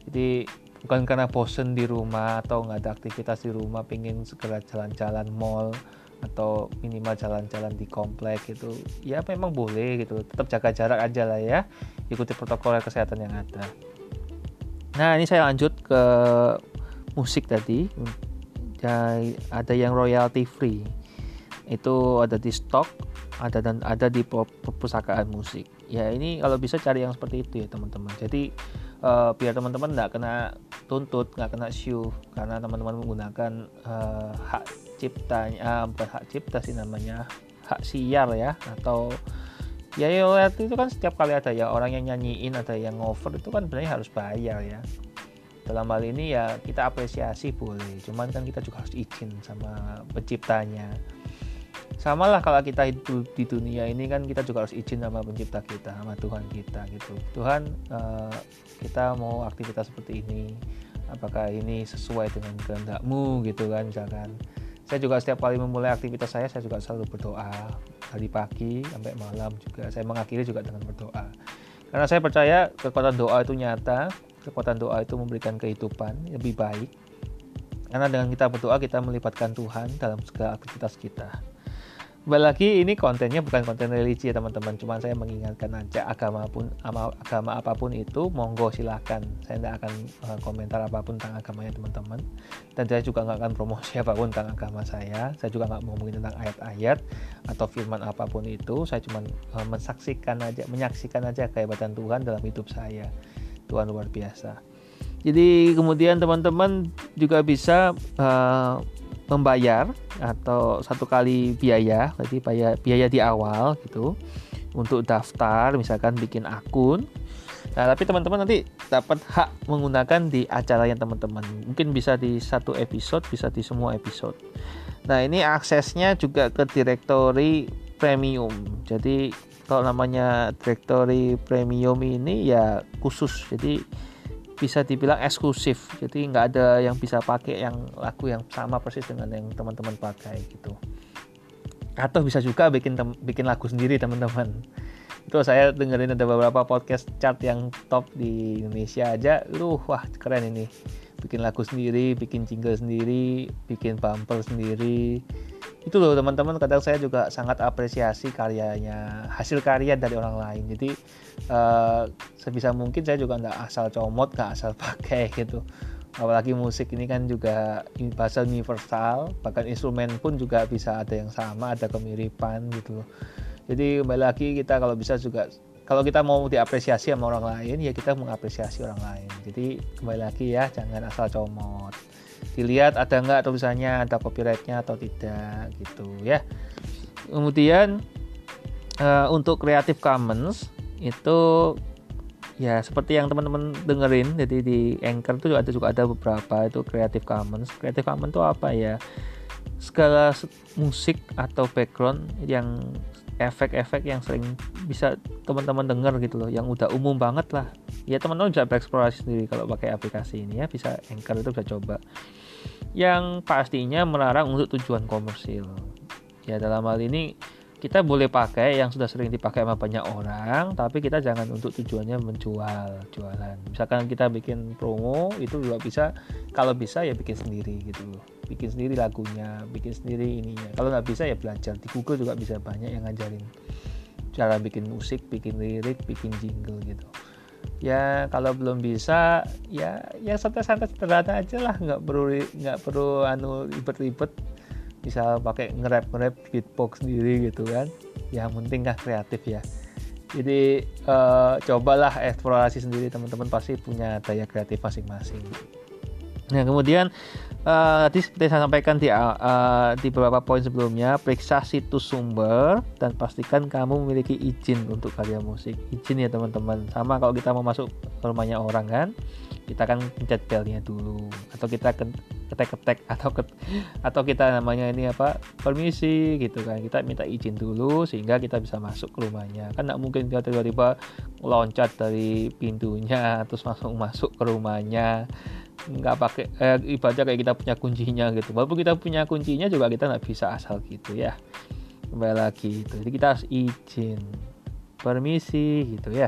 Jadi bukan karena bosen di rumah atau nggak ada aktivitas di rumah pengen segera jalan-jalan mall atau minimal jalan-jalan di komplek gitu. Ya memang boleh gitu. Tetap jaga jarak aja lah ya. Ikuti protokol kesehatan yang ada. Nah ini saya lanjut ke musik tadi. Ada yang royalty free. Itu ada di stok ada dan ada di perpustakaan musik. Ya ini kalau bisa cari yang seperti itu ya teman-teman. Jadi uh, biar teman-teman nggak kena tuntut nggak kena shoe karena teman-teman menggunakan uh, hak ciptanya uh, bukan hak cipta sih namanya hak siar ya. Atau ya royalty itu kan setiap kali ada ya orang yang nyanyiin ada yang ngover itu kan sebenarnya harus bayar ya. Dalam hal ini ya kita apresiasi boleh. Cuman kan kita juga harus izin sama penciptanya sama lah kalau kita hidup di dunia ini kan kita juga harus izin sama pencipta kita sama Tuhan kita gitu. Tuhan uh, kita mau aktivitas seperti ini apakah ini sesuai dengan kehendakmu gitu kan misalkan. Saya juga setiap kali memulai aktivitas saya saya juga selalu berdoa. Dari pagi sampai malam juga saya mengakhiri juga dengan berdoa. Karena saya percaya kekuatan doa itu nyata kekuatan doa itu memberikan kehidupan lebih baik. Karena dengan kita berdoa kita melibatkan Tuhan dalam segala aktivitas kita Kembali lagi ini kontennya bukan konten religi ya teman-teman. Cuma saya mengingatkan aja agama pun agama apa pun itu monggo silahkan saya tidak akan uh, komentar apa pun tentang agamanya teman-teman. Dan saya juga nggak akan promosi *laughs* apa pun tentang agama saya. Saya juga nggak mau ngomongin tentang ayat-ayat atau firman apa pun itu. Saya cuma uh, mensaksikan aja menyaksikan aja kehebatan Tuhan dalam hidup saya. Tuhan luar biasa jadi kemudian teman-teman juga bisa uh, membayar atau satu kali biaya, jadi biaya, biaya di awal gitu untuk daftar, misalkan bikin akun. Nah, tapi teman-teman nanti dapat hak menggunakan di acara yang teman-teman. Mungkin bisa di satu episode, bisa di semua episode. Nah, ini aksesnya juga ke directory premium. Jadi kalau namanya directory premium ini ya khusus. Jadi bisa dibilang eksklusif. Jadi nggak ada yang bisa pakai yang lagu yang sama persis dengan yang teman-teman pakai gitu. Atau bisa juga bikin bikin lagu sendiri teman-teman. Itu saya dengerin ada beberapa podcast chart yang top di Indonesia aja. Lu wah keren ini bikin lagu sendiri bikin jingle sendiri bikin bumper sendiri. Itu loh teman-teman. Kadang saya juga sangat apresiasi karyanya hasil karya dari orang lain. Jadi uh, sebisa mungkin saya juga nggak asal comot nggak asal *laughs* pakai gitu. Apalagi musik ini kan juga bahasa universal. Bahkan instrumen pun juga bisa ada yang sama ada kemiripan gitu jadi kembali lagi kita kalau bisa juga kalau kita mau diapresiasi sama orang lain ya kita mengapresiasi orang lain. Jadi kembali lagi ya jangan asal comot. Dilihat ada nggak tulisannya ada copyrightnya atau tidak gitu ya. Kemudian uh, untuk Creative Commons itu ya seperti yang teman-teman dengerin jadi di Anchor itu ada juga ada beberapa itu Creative Commons. Creative Commons itu apa ya? Segala musik atau background yang efek-efek yang sering bisa teman-teman dengar gitu loh yang udah umum banget lah. Ya teman-teman bisa bereksplorasi sendiri kalau pakai aplikasi ini ya bisa Anchor itu bisa coba. Yang pastinya melarang untuk tujuan komersil. Ya dalam hal ini kita boleh pakai yang sudah sering dipakai sama banyak orang tapi kita jangan untuk tujuannya menjual jualan. Misalkan kita bikin promo itu juga bisa. Kalau bisa ya bikin sendiri gitu loh. Bikin sendiri lagunya bikin sendiri ininya. Kalau nggak bisa ya belajar. Di Google juga bisa banyak yang ngajarin cara bikin musik bikin lirik bikin jingle gitu. Ya kalau belum bisa ya yang santai-santai sederhana aja lah. Nggak perlu nggak perlu anu ribet-ribet bisa pakai nge-rap nge-rap beatbox sendiri gitu kan. Yang penting kan kreatif ya. Jadi uh, cobalah eksplorasi sendiri teman-teman pasti punya daya kreatif masing-masing. Nah kemudian uh, tadi seperti saya sampaikan di uh, di beberapa poin sebelumnya periksa situs sumber dan pastikan kamu memiliki izin untuk karya musik. Izin ya teman-teman. Sama kalau kita mau masuk rumahnya orang kan kita kan pencet belnya dulu atau kita ketek-ketek *laughs* atau ket, atau kita namanya ini apa permisi gitu kan. Kita minta izin dulu sehingga kita bisa masuk ke rumahnya. Kan nggak mungkin kita tiba-tiba loncat dari pintunya *laughs* terus masuk masuk ke rumahnya. Nggak pakai eh, ibaratnya kayak kita punya kuncinya gitu. Walaupun kita punya kuncinya juga kita nggak bisa asal gitu ya. Kembali lagi itu jadi kita harus izin permisi gitu ya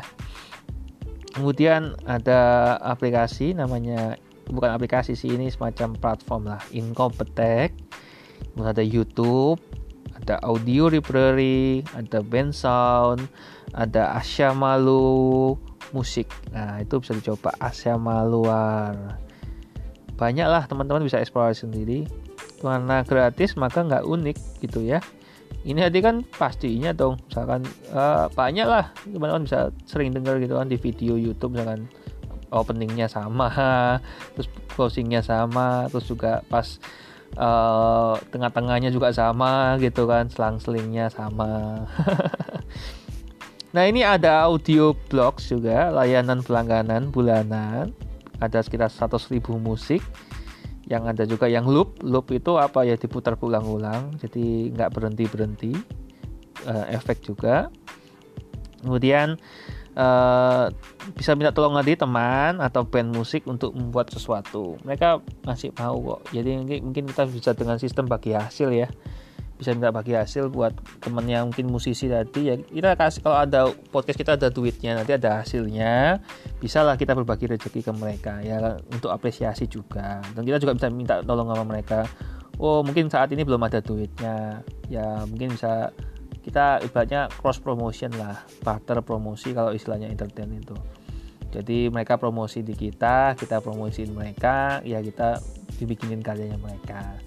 kemudian ada aplikasi namanya bukan aplikasi sih ini semacam platform lah. Incompetech. Ada YouTube ada audio library ada band sound ada Asia Malu musik nah itu bisa dicoba Asia Maluar. Banyak lah teman-teman bisa eksplorasi sendiri. Karena gratis maka nggak unik gitu ya ini hati kan pastinya dong misalkan uh, banyak lah teman-teman bisa sering dengar gitu kan di video YouTube misalkan openingnya sama *laughs* terus closingnya sama terus juga pas uh, tengah-tengahnya juga sama gitu kan selang-selingnya sama. *laughs* Nah ini ada audio blogs juga layanan pelangganan bulanan ada sekitar 100.000 musik yang ada juga yang loop loop itu apa ya diputar ulang-ulang jadi nggak berhenti berhenti uh, efek juga. Kemudian uh, bisa minta tolong lagi teman atau band musik untuk membuat sesuatu. Mereka masih mau kok. Jadi mungkin kita bisa dengan sistem bagi hasil ya bisa minta bagi hasil buat temen yang mungkin musisi tadi ya kita kasih kalau ada podcast kita ada duitnya nanti ada hasilnya bisa lah kita berbagi rezeki ke mereka ya untuk apresiasi juga. Dan kita juga bisa minta tolong sama mereka oh mungkin saat ini belum ada duitnya ya mungkin bisa kita ibaratnya cross promotion lah barter promosi kalau istilahnya entertain itu. Jadi mereka promosi di kita kita promosiin mereka ya kita dibikinin karyanya mereka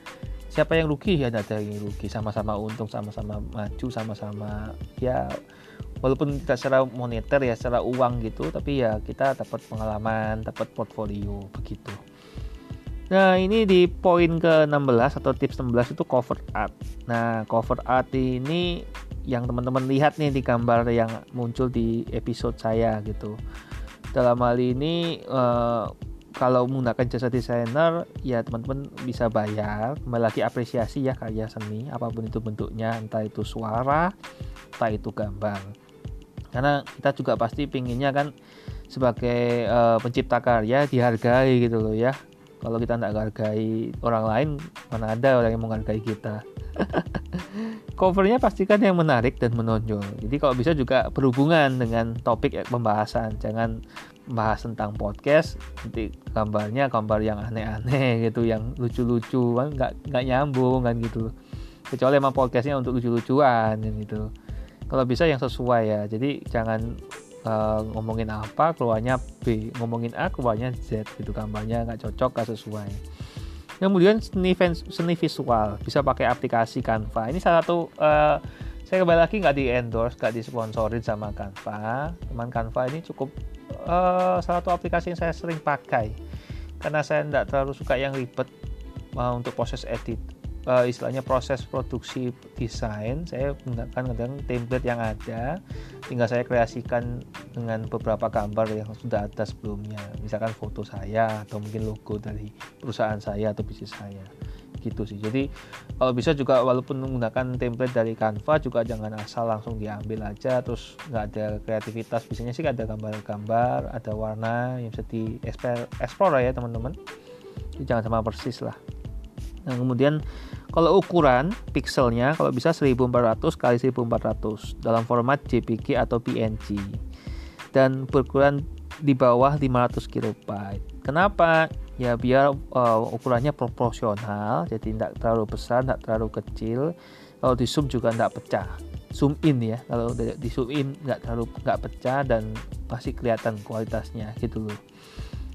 siapa yang rugi? Ya ada yang rugi. Sama-sama untung sama-sama maju sama-sama ya walaupun tidak secara moneter ya secara uang gitu tapi ya kita dapat pengalaman dapat portfolio begitu. Nah ini di poin ke 16 atau tips 16 itu cover art. Nah cover art ini yang teman-teman lihat nih di gambar yang muncul di episode saya gitu. Dalam hal ini uh, kalau menggunakan jasa desainer ya teman-teman bisa bayar kembali lagi apresiasi ya karya seni apa pun itu bentuknya entah itu suara entah itu gambar. Karena kita juga pasti pinginnya kan sebagai uh, pencipta karya dihargai gitu loh ya. Kalau kita tidak hargai orang lain mana ada orang yang menghargai kita. *laughs* Covernya pastikan yang menarik dan menonjol. Jadi kalau bisa juga berhubungan dengan topik pembahasan. Jangan bahas tentang podcast nanti gambarnya gambar yang aneh-aneh gitu yang lucu-lucu kan nggak nggak nyambung kan gitu. Kecuali emang podcastnya untuk lucu-lucuan kan gitu. Kalau bisa yang sesuai ya. Jadi jangan uh, ngomongin apa keluarnya B. Ngomongin A keluarnya Z gitu gambarnya nggak cocok nggak sesuai. Kemudian seni, seni visual. Bisa pakai aplikasi Canva. Ini salah satu uh, saya kembali lagi nggak di endorse nggak disponsorin sama Canva. Teman Canva ini cukup uh, salah satu aplikasi yang saya sering pakai. Karena saya tidak terlalu suka yang ribet uh, untuk proses edit uh, istilahnya proses produksi desain. Saya menggunakan kadang template yang ada tinggal saya kreasikan dengan beberapa gambar yang sudah ada sebelumnya. Misalkan foto saya atau mungkin logo dari perusahaan saya atau bisnis saya gitu sih. Jadi kalau bisa juga walaupun menggunakan template dari Canva juga jangan asal langsung diambil aja terus nggak ada kreativitas. Biasanya sih ada gambar-gambar ada warna yang bisa di explore ya teman-teman. Jangan sama persis lah. Nah kemudian kalau ukuran pixelnya kalau bisa 1400 kali 1400 dalam format JPG atau PNG dan berukuran di bawah 500 kilobyte. Kenapa ya biar uh, ukurannya proporsional jadi tidak terlalu besar tidak terlalu kecil. Kalau di zoom juga tidak pecah. Zoom in ya kalau di zoom in nggak terlalu nggak pecah dan masih kelihatan kualitasnya gitu loh.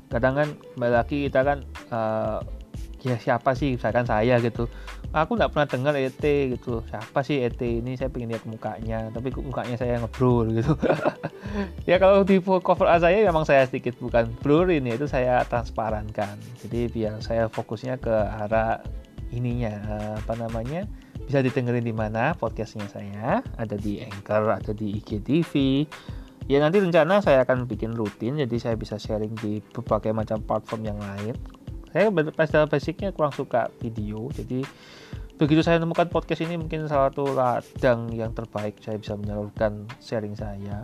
Kadang kan kembali lagi kita kan uh, ya siapa sih? Misalkan saya gitu. Aku nggak pernah dengar ET gitu siapa sih ET ini? Saya pengen lihat mukanya tapi mukanya saya ngebrul gitu. *laughs* Ya kalau di cover A saya memang saya sedikit bukan blur ini itu saya transparankan. Jadi biar saya fokusnya ke arah ininya apa namanya? Bisa didengerin di mana podcastnya saya? Ada di Anchor ada di IGTV ya nanti rencana saya akan bikin rutin jadi saya bisa sharing di berbagai macam platform yang lain saya pada basicnya kurang suka video jadi begitu saya menemukan podcast ini mungkin salah satu ladang yang terbaik saya bisa menyalurkan sharing saya.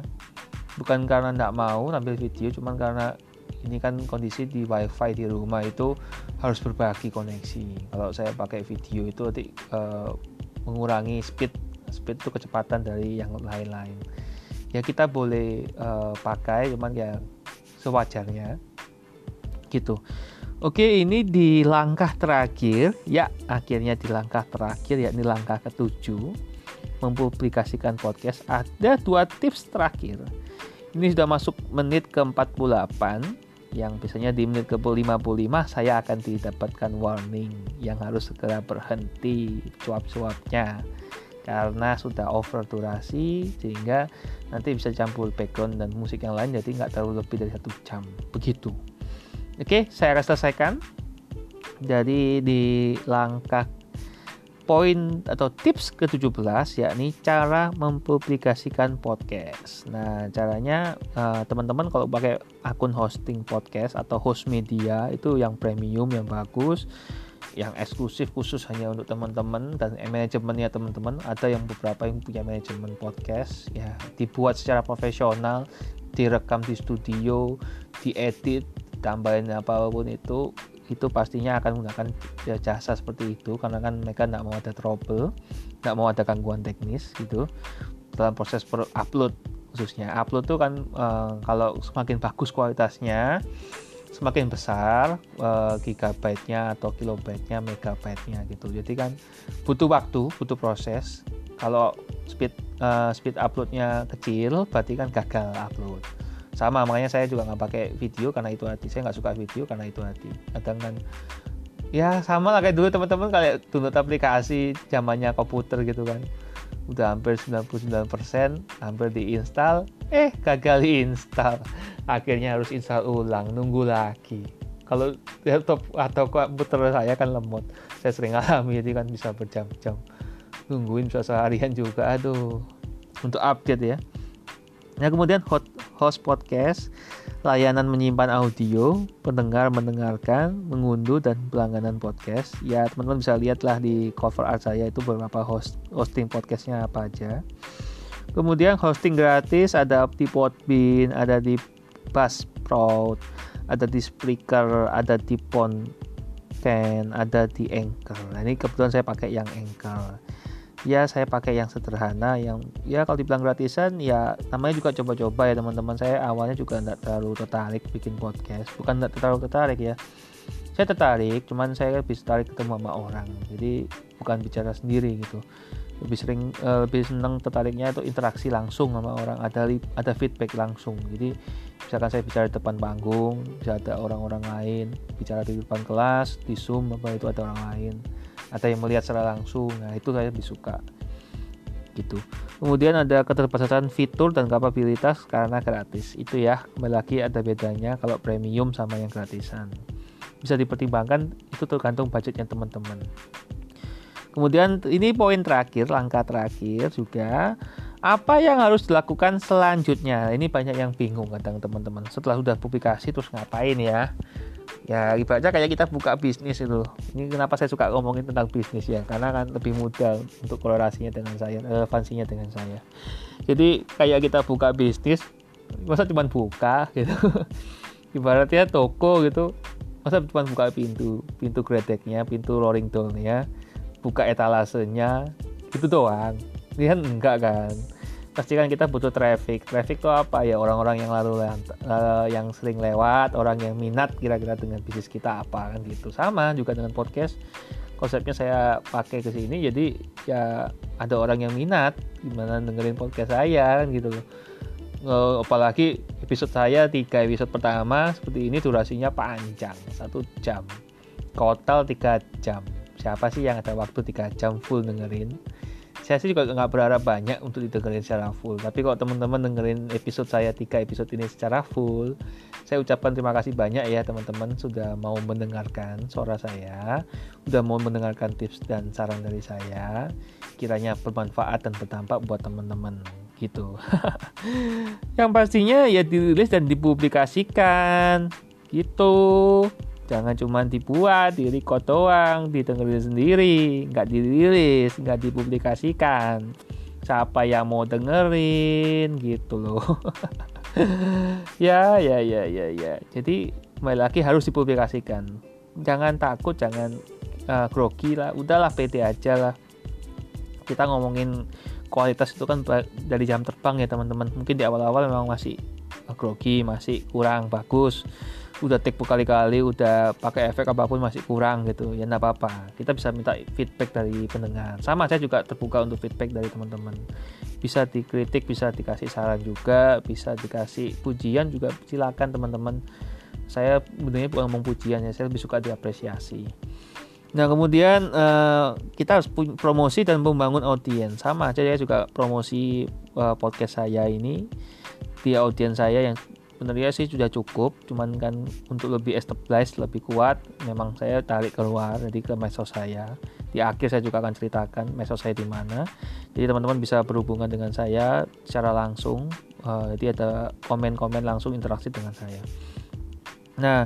Bukan karena tidak mau ambil video cuman karena ini kan kondisi di wifi di rumah itu harus berbagi koneksi. Kalau saya pakai video itu nanti uh, mengurangi speed speed itu kecepatan dari yang lain-lain. Ya kita boleh uh, pakai cuman ya sewajarnya. Gitu Oke, ini di langkah terakhir, ya akhirnya di langkah terakhir yakni langkah ketujuh. Mempublikasikan podcast. Ada dua tips terakhir. Ini sudah masuk menit ke-48 yang biasanya di menit ke-55 saya akan didapatkan warning yang harus segera berhenti cuap-cuapnya. Karena sudah over durasi sehingga nanti bisa campur background dan musik yang lain jadi nggak terlalu lebih dari satu jam. Begitu Oke, saya akan selesaikan. Jadi di langkah poin atau tips ke-17 yakni cara mempublikasikan podcast. Nah, caranya uh, teman-teman kalau pakai akun hosting podcast atau host media itu yang premium yang bagus, yang eksklusif khusus hanya untuk teman-teman dan manajemennya teman-teman. Ada yang beberapa yang punya manajemen podcast ya dibuat secara profesional, direkam di studio, diedit, tambahin apa pun itu itu pastinya akan menggunakan jasa seperti itu karena kan mereka tidak mau ada trouble tidak mau ada gangguan teknis gitu dalam proses per upload khususnya. Upload tuh kan uh, kalau semakin bagus kualitasnya semakin besar uh, gigabyte-nya atau kilobyte-nya megabyte-nya gitu. Jadi kan butuh waktu butuh proses. Kalau speed uh, speed uploadnya kecil berarti kan gagal upload sama makanya saya juga nggak pakai video karena itu hati. Saya nggak suka video karena itu hati. Kadang kan ya sama lah kayak dulu teman-teman kayak download aplikasi zamannya komputer gitu kan. Udah hampir 99% hampir diinstal. Eh gagal diinstal. Akhirnya harus install ulang nunggu lagi. Kalau laptop atau komputer saya kan lemot. Saya sering alami jadi kan bisa berjam-jam. Nungguin bisa seharian juga aduh. Untuk update ya Nah, kemudian host podcast, layanan menyimpan audio, pendengar mendengarkan, mengunduh dan pelangganan podcast. Ya, teman-teman bisa lihatlah di cover art saya itu beberapa host hosting podcastnya apa aja. Kemudian hosting gratis ada di Podbean, ada di Buzzsprout, ada di Spreaker, ada di Ponken, ada di Anchor. Nah, ini kebetulan saya pakai yang Anchor ya saya pakai yang sederhana yang ya kalau dibilang gratisan ya namanya juga coba-coba ya teman-teman. Saya awalnya juga tidak terlalu tertarik bikin podcast. Bukan tidak terlalu tertarik ya. Saya tertarik cuman saya lebih tertarik ketemu sama orang. Jadi bukan bicara sendiri gitu. Lebih sering uh, lebih senang tertariknya itu interaksi langsung sama orang. Ada ada feedback langsung. Jadi misalkan saya bicara di depan panggung bisa ada orang-orang lain bicara di depan kelas di zoom apa itu ada orang lain atau yang melihat secara langsung. Nah itu saya lebih suka. Gitu. Kemudian ada keterbatasan fitur dan kapabilitas karena gratis. Itu ya kembali lagi ada bedanya kalau premium sama yang gratisan. Bisa dipertimbangkan itu tergantung budgetnya teman-teman. Kemudian ini poin terakhir langkah terakhir juga. Apa yang harus dilakukan selanjutnya? Ini banyak yang bingung kadang teman-teman. Setelah sudah publikasi terus ngapain ya ya ibaratnya kayak kita buka bisnis itu ini kenapa saya suka ngomongin tentang bisnis ya? Karena kan lebih mudah untuk korelasinya dengan saya relevansinya dengan saya. Jadi kayak kita buka bisnis masa cuma buka gitu? *laughs* Ibaratnya toko gitu masa cuma buka pintu pintu gredeknya pintu rolling doornya buka etalasenya itu doang. Ini kan enggak kan pasti kan kita butuh traffic. Traffic itu apa ya? Orang-orang yang lalu uh, yang sering lewat orang yang minat kira-kira dengan bisnis kita apa kan gitu. Sama juga dengan podcast. Konsepnya saya pakai ke sini jadi ya ada orang yang minat gimana dengerin podcast saya kan gitu loh. Uh, apalagi episode saya tiga episode pertama seperti ini durasinya panjang satu jam. Total tiga jam. Siapa sih yang ada waktu tiga jam full dengerin saya sih juga nggak berharap banyak untuk didengerin secara full. Tapi kalau teman-teman dengerin episode saya tiga episode ini secara full saya ucapkan terima kasih banyak ya teman-teman sudah mau mendengarkan suara saya sudah mau mendengarkan tips dan saran dari saya. Kiranya bermanfaat dan berdampak buat teman-teman gitu. *laughs* Yang pastinya ya dirilis dan dipublikasikan gitu jangan cuma dibuat di record doang didengerin sendiri nggak dirilis nggak dipublikasikan. Siapa yang mau dengerin gitu loh. *laughs* Ya ya ya ya ya. Jadi kembali lagi harus dipublikasikan. Jangan takut jangan uh, grogi lah. Udahlah pede aja lah. Kita ngomongin kualitas itu kan dari jam terbang ya teman-teman. Mungkin di awal-awal memang masih grogi masih kurang bagus udah take berkali-kali udah pakai efek apa pun masih kurang gitu ya nggak apa-apa. Kita bisa minta feedback dari pendengar. Sama saya juga terbuka untuk feedback dari teman-teman. Bisa dikritik bisa dikasih saran juga bisa dikasih pujian juga. Silakan teman-teman. Saya sebenarnya bukan ngomong pujian ya saya lebih suka diapresiasi. Nah kemudian uh, kita harus promosi dan membangun audiens. Sama aja saya juga promosi uh, podcast saya ini. Di audiens saya yang sebenarnya sih sudah cukup cuman kan untuk lebih established lebih kuat memang saya tarik keluar jadi ke medsos saya. Di akhir saya juga akan ceritakan medsos saya di mana. Jadi teman-teman bisa berhubungan dengan saya secara langsung uh, jadi ada komen-komen langsung interaksi dengan saya. Nah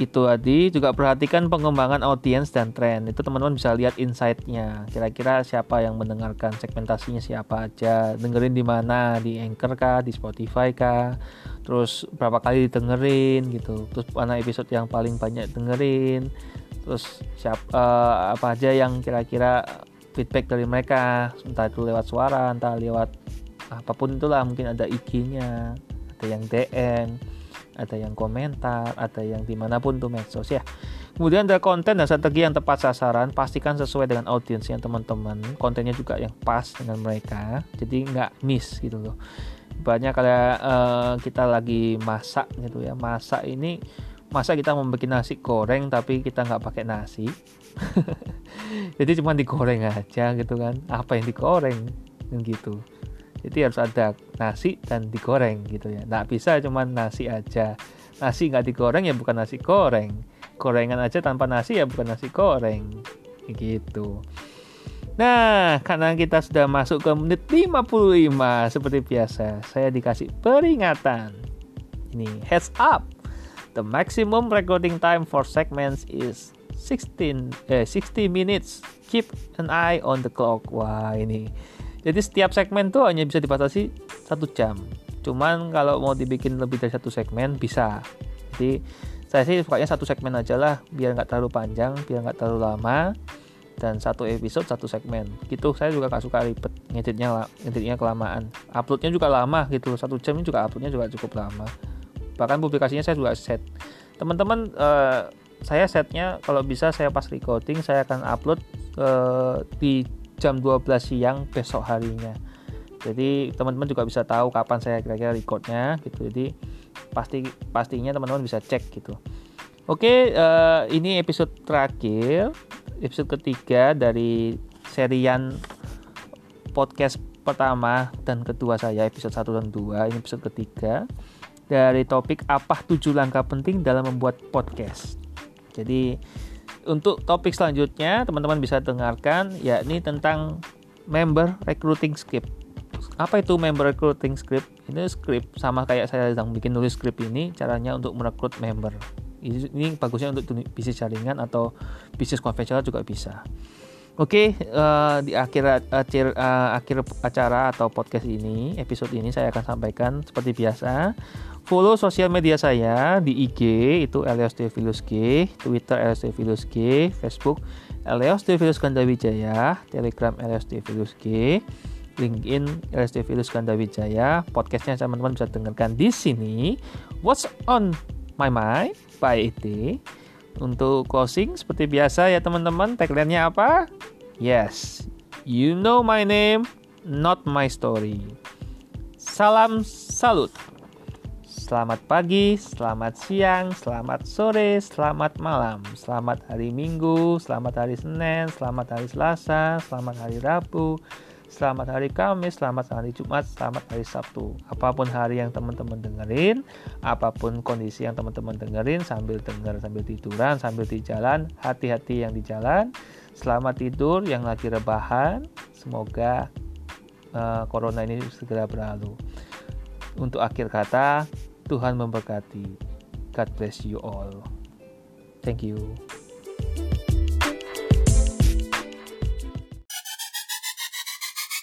itu tadi. Juga perhatikan pengembangan audiens dan tren. Itu teman-teman bisa lihat insight-nya. Kira-kira siapa yang mendengarkan segmentasinya siapa aja. Dengerin di mana? Di Anchor kah? Di Spotify kah? Terus berapa kali didengerin gitu. Terus mana episode yang paling banyak dengerin? Terus siapa uh, eh, apa aja yang kira-kira feedback dari mereka? Entah itu lewat suara entah lewat apa pun itulah. Mungkin ada IG-nya ada yang DM ada yang komentar, ada yang di mana pun tuh medsos ya. Kemudian ada konten dan strategi yang tepat sasaran, pastikan sesuai dengan audiensnya teman-teman. Kontennya juga yang pas dengan mereka, jadi nggak miss gitu loh. Banyak kayak uh, kita lagi masak gitu ya, masak ini masa kita bikin nasi goreng tapi kita nggak pakai nasi *laughs* jadi cuma digoreng aja gitu kan apa yang digoreng gitu jadi harus ada nasi dan digoreng gitu ya nggak bisa cuma nasi aja nasi nggak digoreng ya bukan nasi goreng gorengan aja tanpa nasi ya bukan nasi goreng gitu Nah, karena kita sudah masuk ke menit 55 seperti biasa, saya dikasih peringatan. Ini heads up. The maximum recording time for segments is 16 eh 60 minutes. Keep an eye on the clock. Wah, ini jadi setiap segmen tuh hanya bisa dibatasi satu jam. Cuman kalau mau dibikin lebih dari satu segmen bisa. Jadi saya sih sukanya satu segmen aja lah, biar nggak terlalu panjang, biar nggak terlalu lama. Dan satu episode satu segmen. Gitu saya juga nggak suka ribet ngeditnya ngeditnya kelamaan. Uploadnya juga lama gitu. Satu jam juga uploadnya juga cukup lama. Bahkan publikasinya saya juga set. Teman-teman uh, saya setnya kalau bisa saya pas recording saya akan upload uh, di jam 12 siang besok harinya. Jadi teman-teman juga bisa tahu kapan saya kira-kira recordnya gitu. Jadi pasti pastinya teman-teman bisa cek gitu. Oke uh, ini episode terakhir episode ketiga dari serian podcast pertama dan kedua saya episode 1 dan 2 ini episode ketiga dari topik apa tujuh langkah penting dalam membuat podcast. Jadi untuk topik selanjutnya teman-teman bisa dengarkan yakni tentang member recruiting script. Apa itu member recruiting script? Ini script sama kayak saya sedang bikin nulis script ini caranya untuk merekrut member. Ini, bagusnya untuk bisnis jaringan atau bisnis konvensional juga bisa. Oke, uh, di akhir akhir uh, akhir acara atau podcast ini, episode ini saya akan sampaikan seperti biasa Follow sosial media saya di IG itu Elios Devilus G, Twitter Elios Devilus G, Facebook Elios Devilus Gandawijaya, Telegram Elios Devilus G, LinkedIn Elios Devilus Gandawijaya. Podcastnya teman-teman bisa dengarkan di sini. What's on my mind by IT. Untuk closing seperti biasa ya teman-teman, tagline-nya apa? Yes, you know my name, not my story. Salam salut. Selamat pagi, selamat siang, selamat sore, selamat malam, selamat hari Minggu, selamat hari Senin, selamat hari Selasa, selamat hari Rabu, selamat hari Kamis, selamat hari Jumat, selamat hari Sabtu. Apa pun hari yang teman-teman dengerin, apa pun kondisi yang teman-teman dengerin, sambil denger, sambil tiduran, sambil di jalan, hati-hati yang di jalan. Selamat tidur yang lagi rebahan. Semoga uh, corona ini segera berlalu. Untuk akhir kata, Tuhan memberkati. God bless you all. Thank you.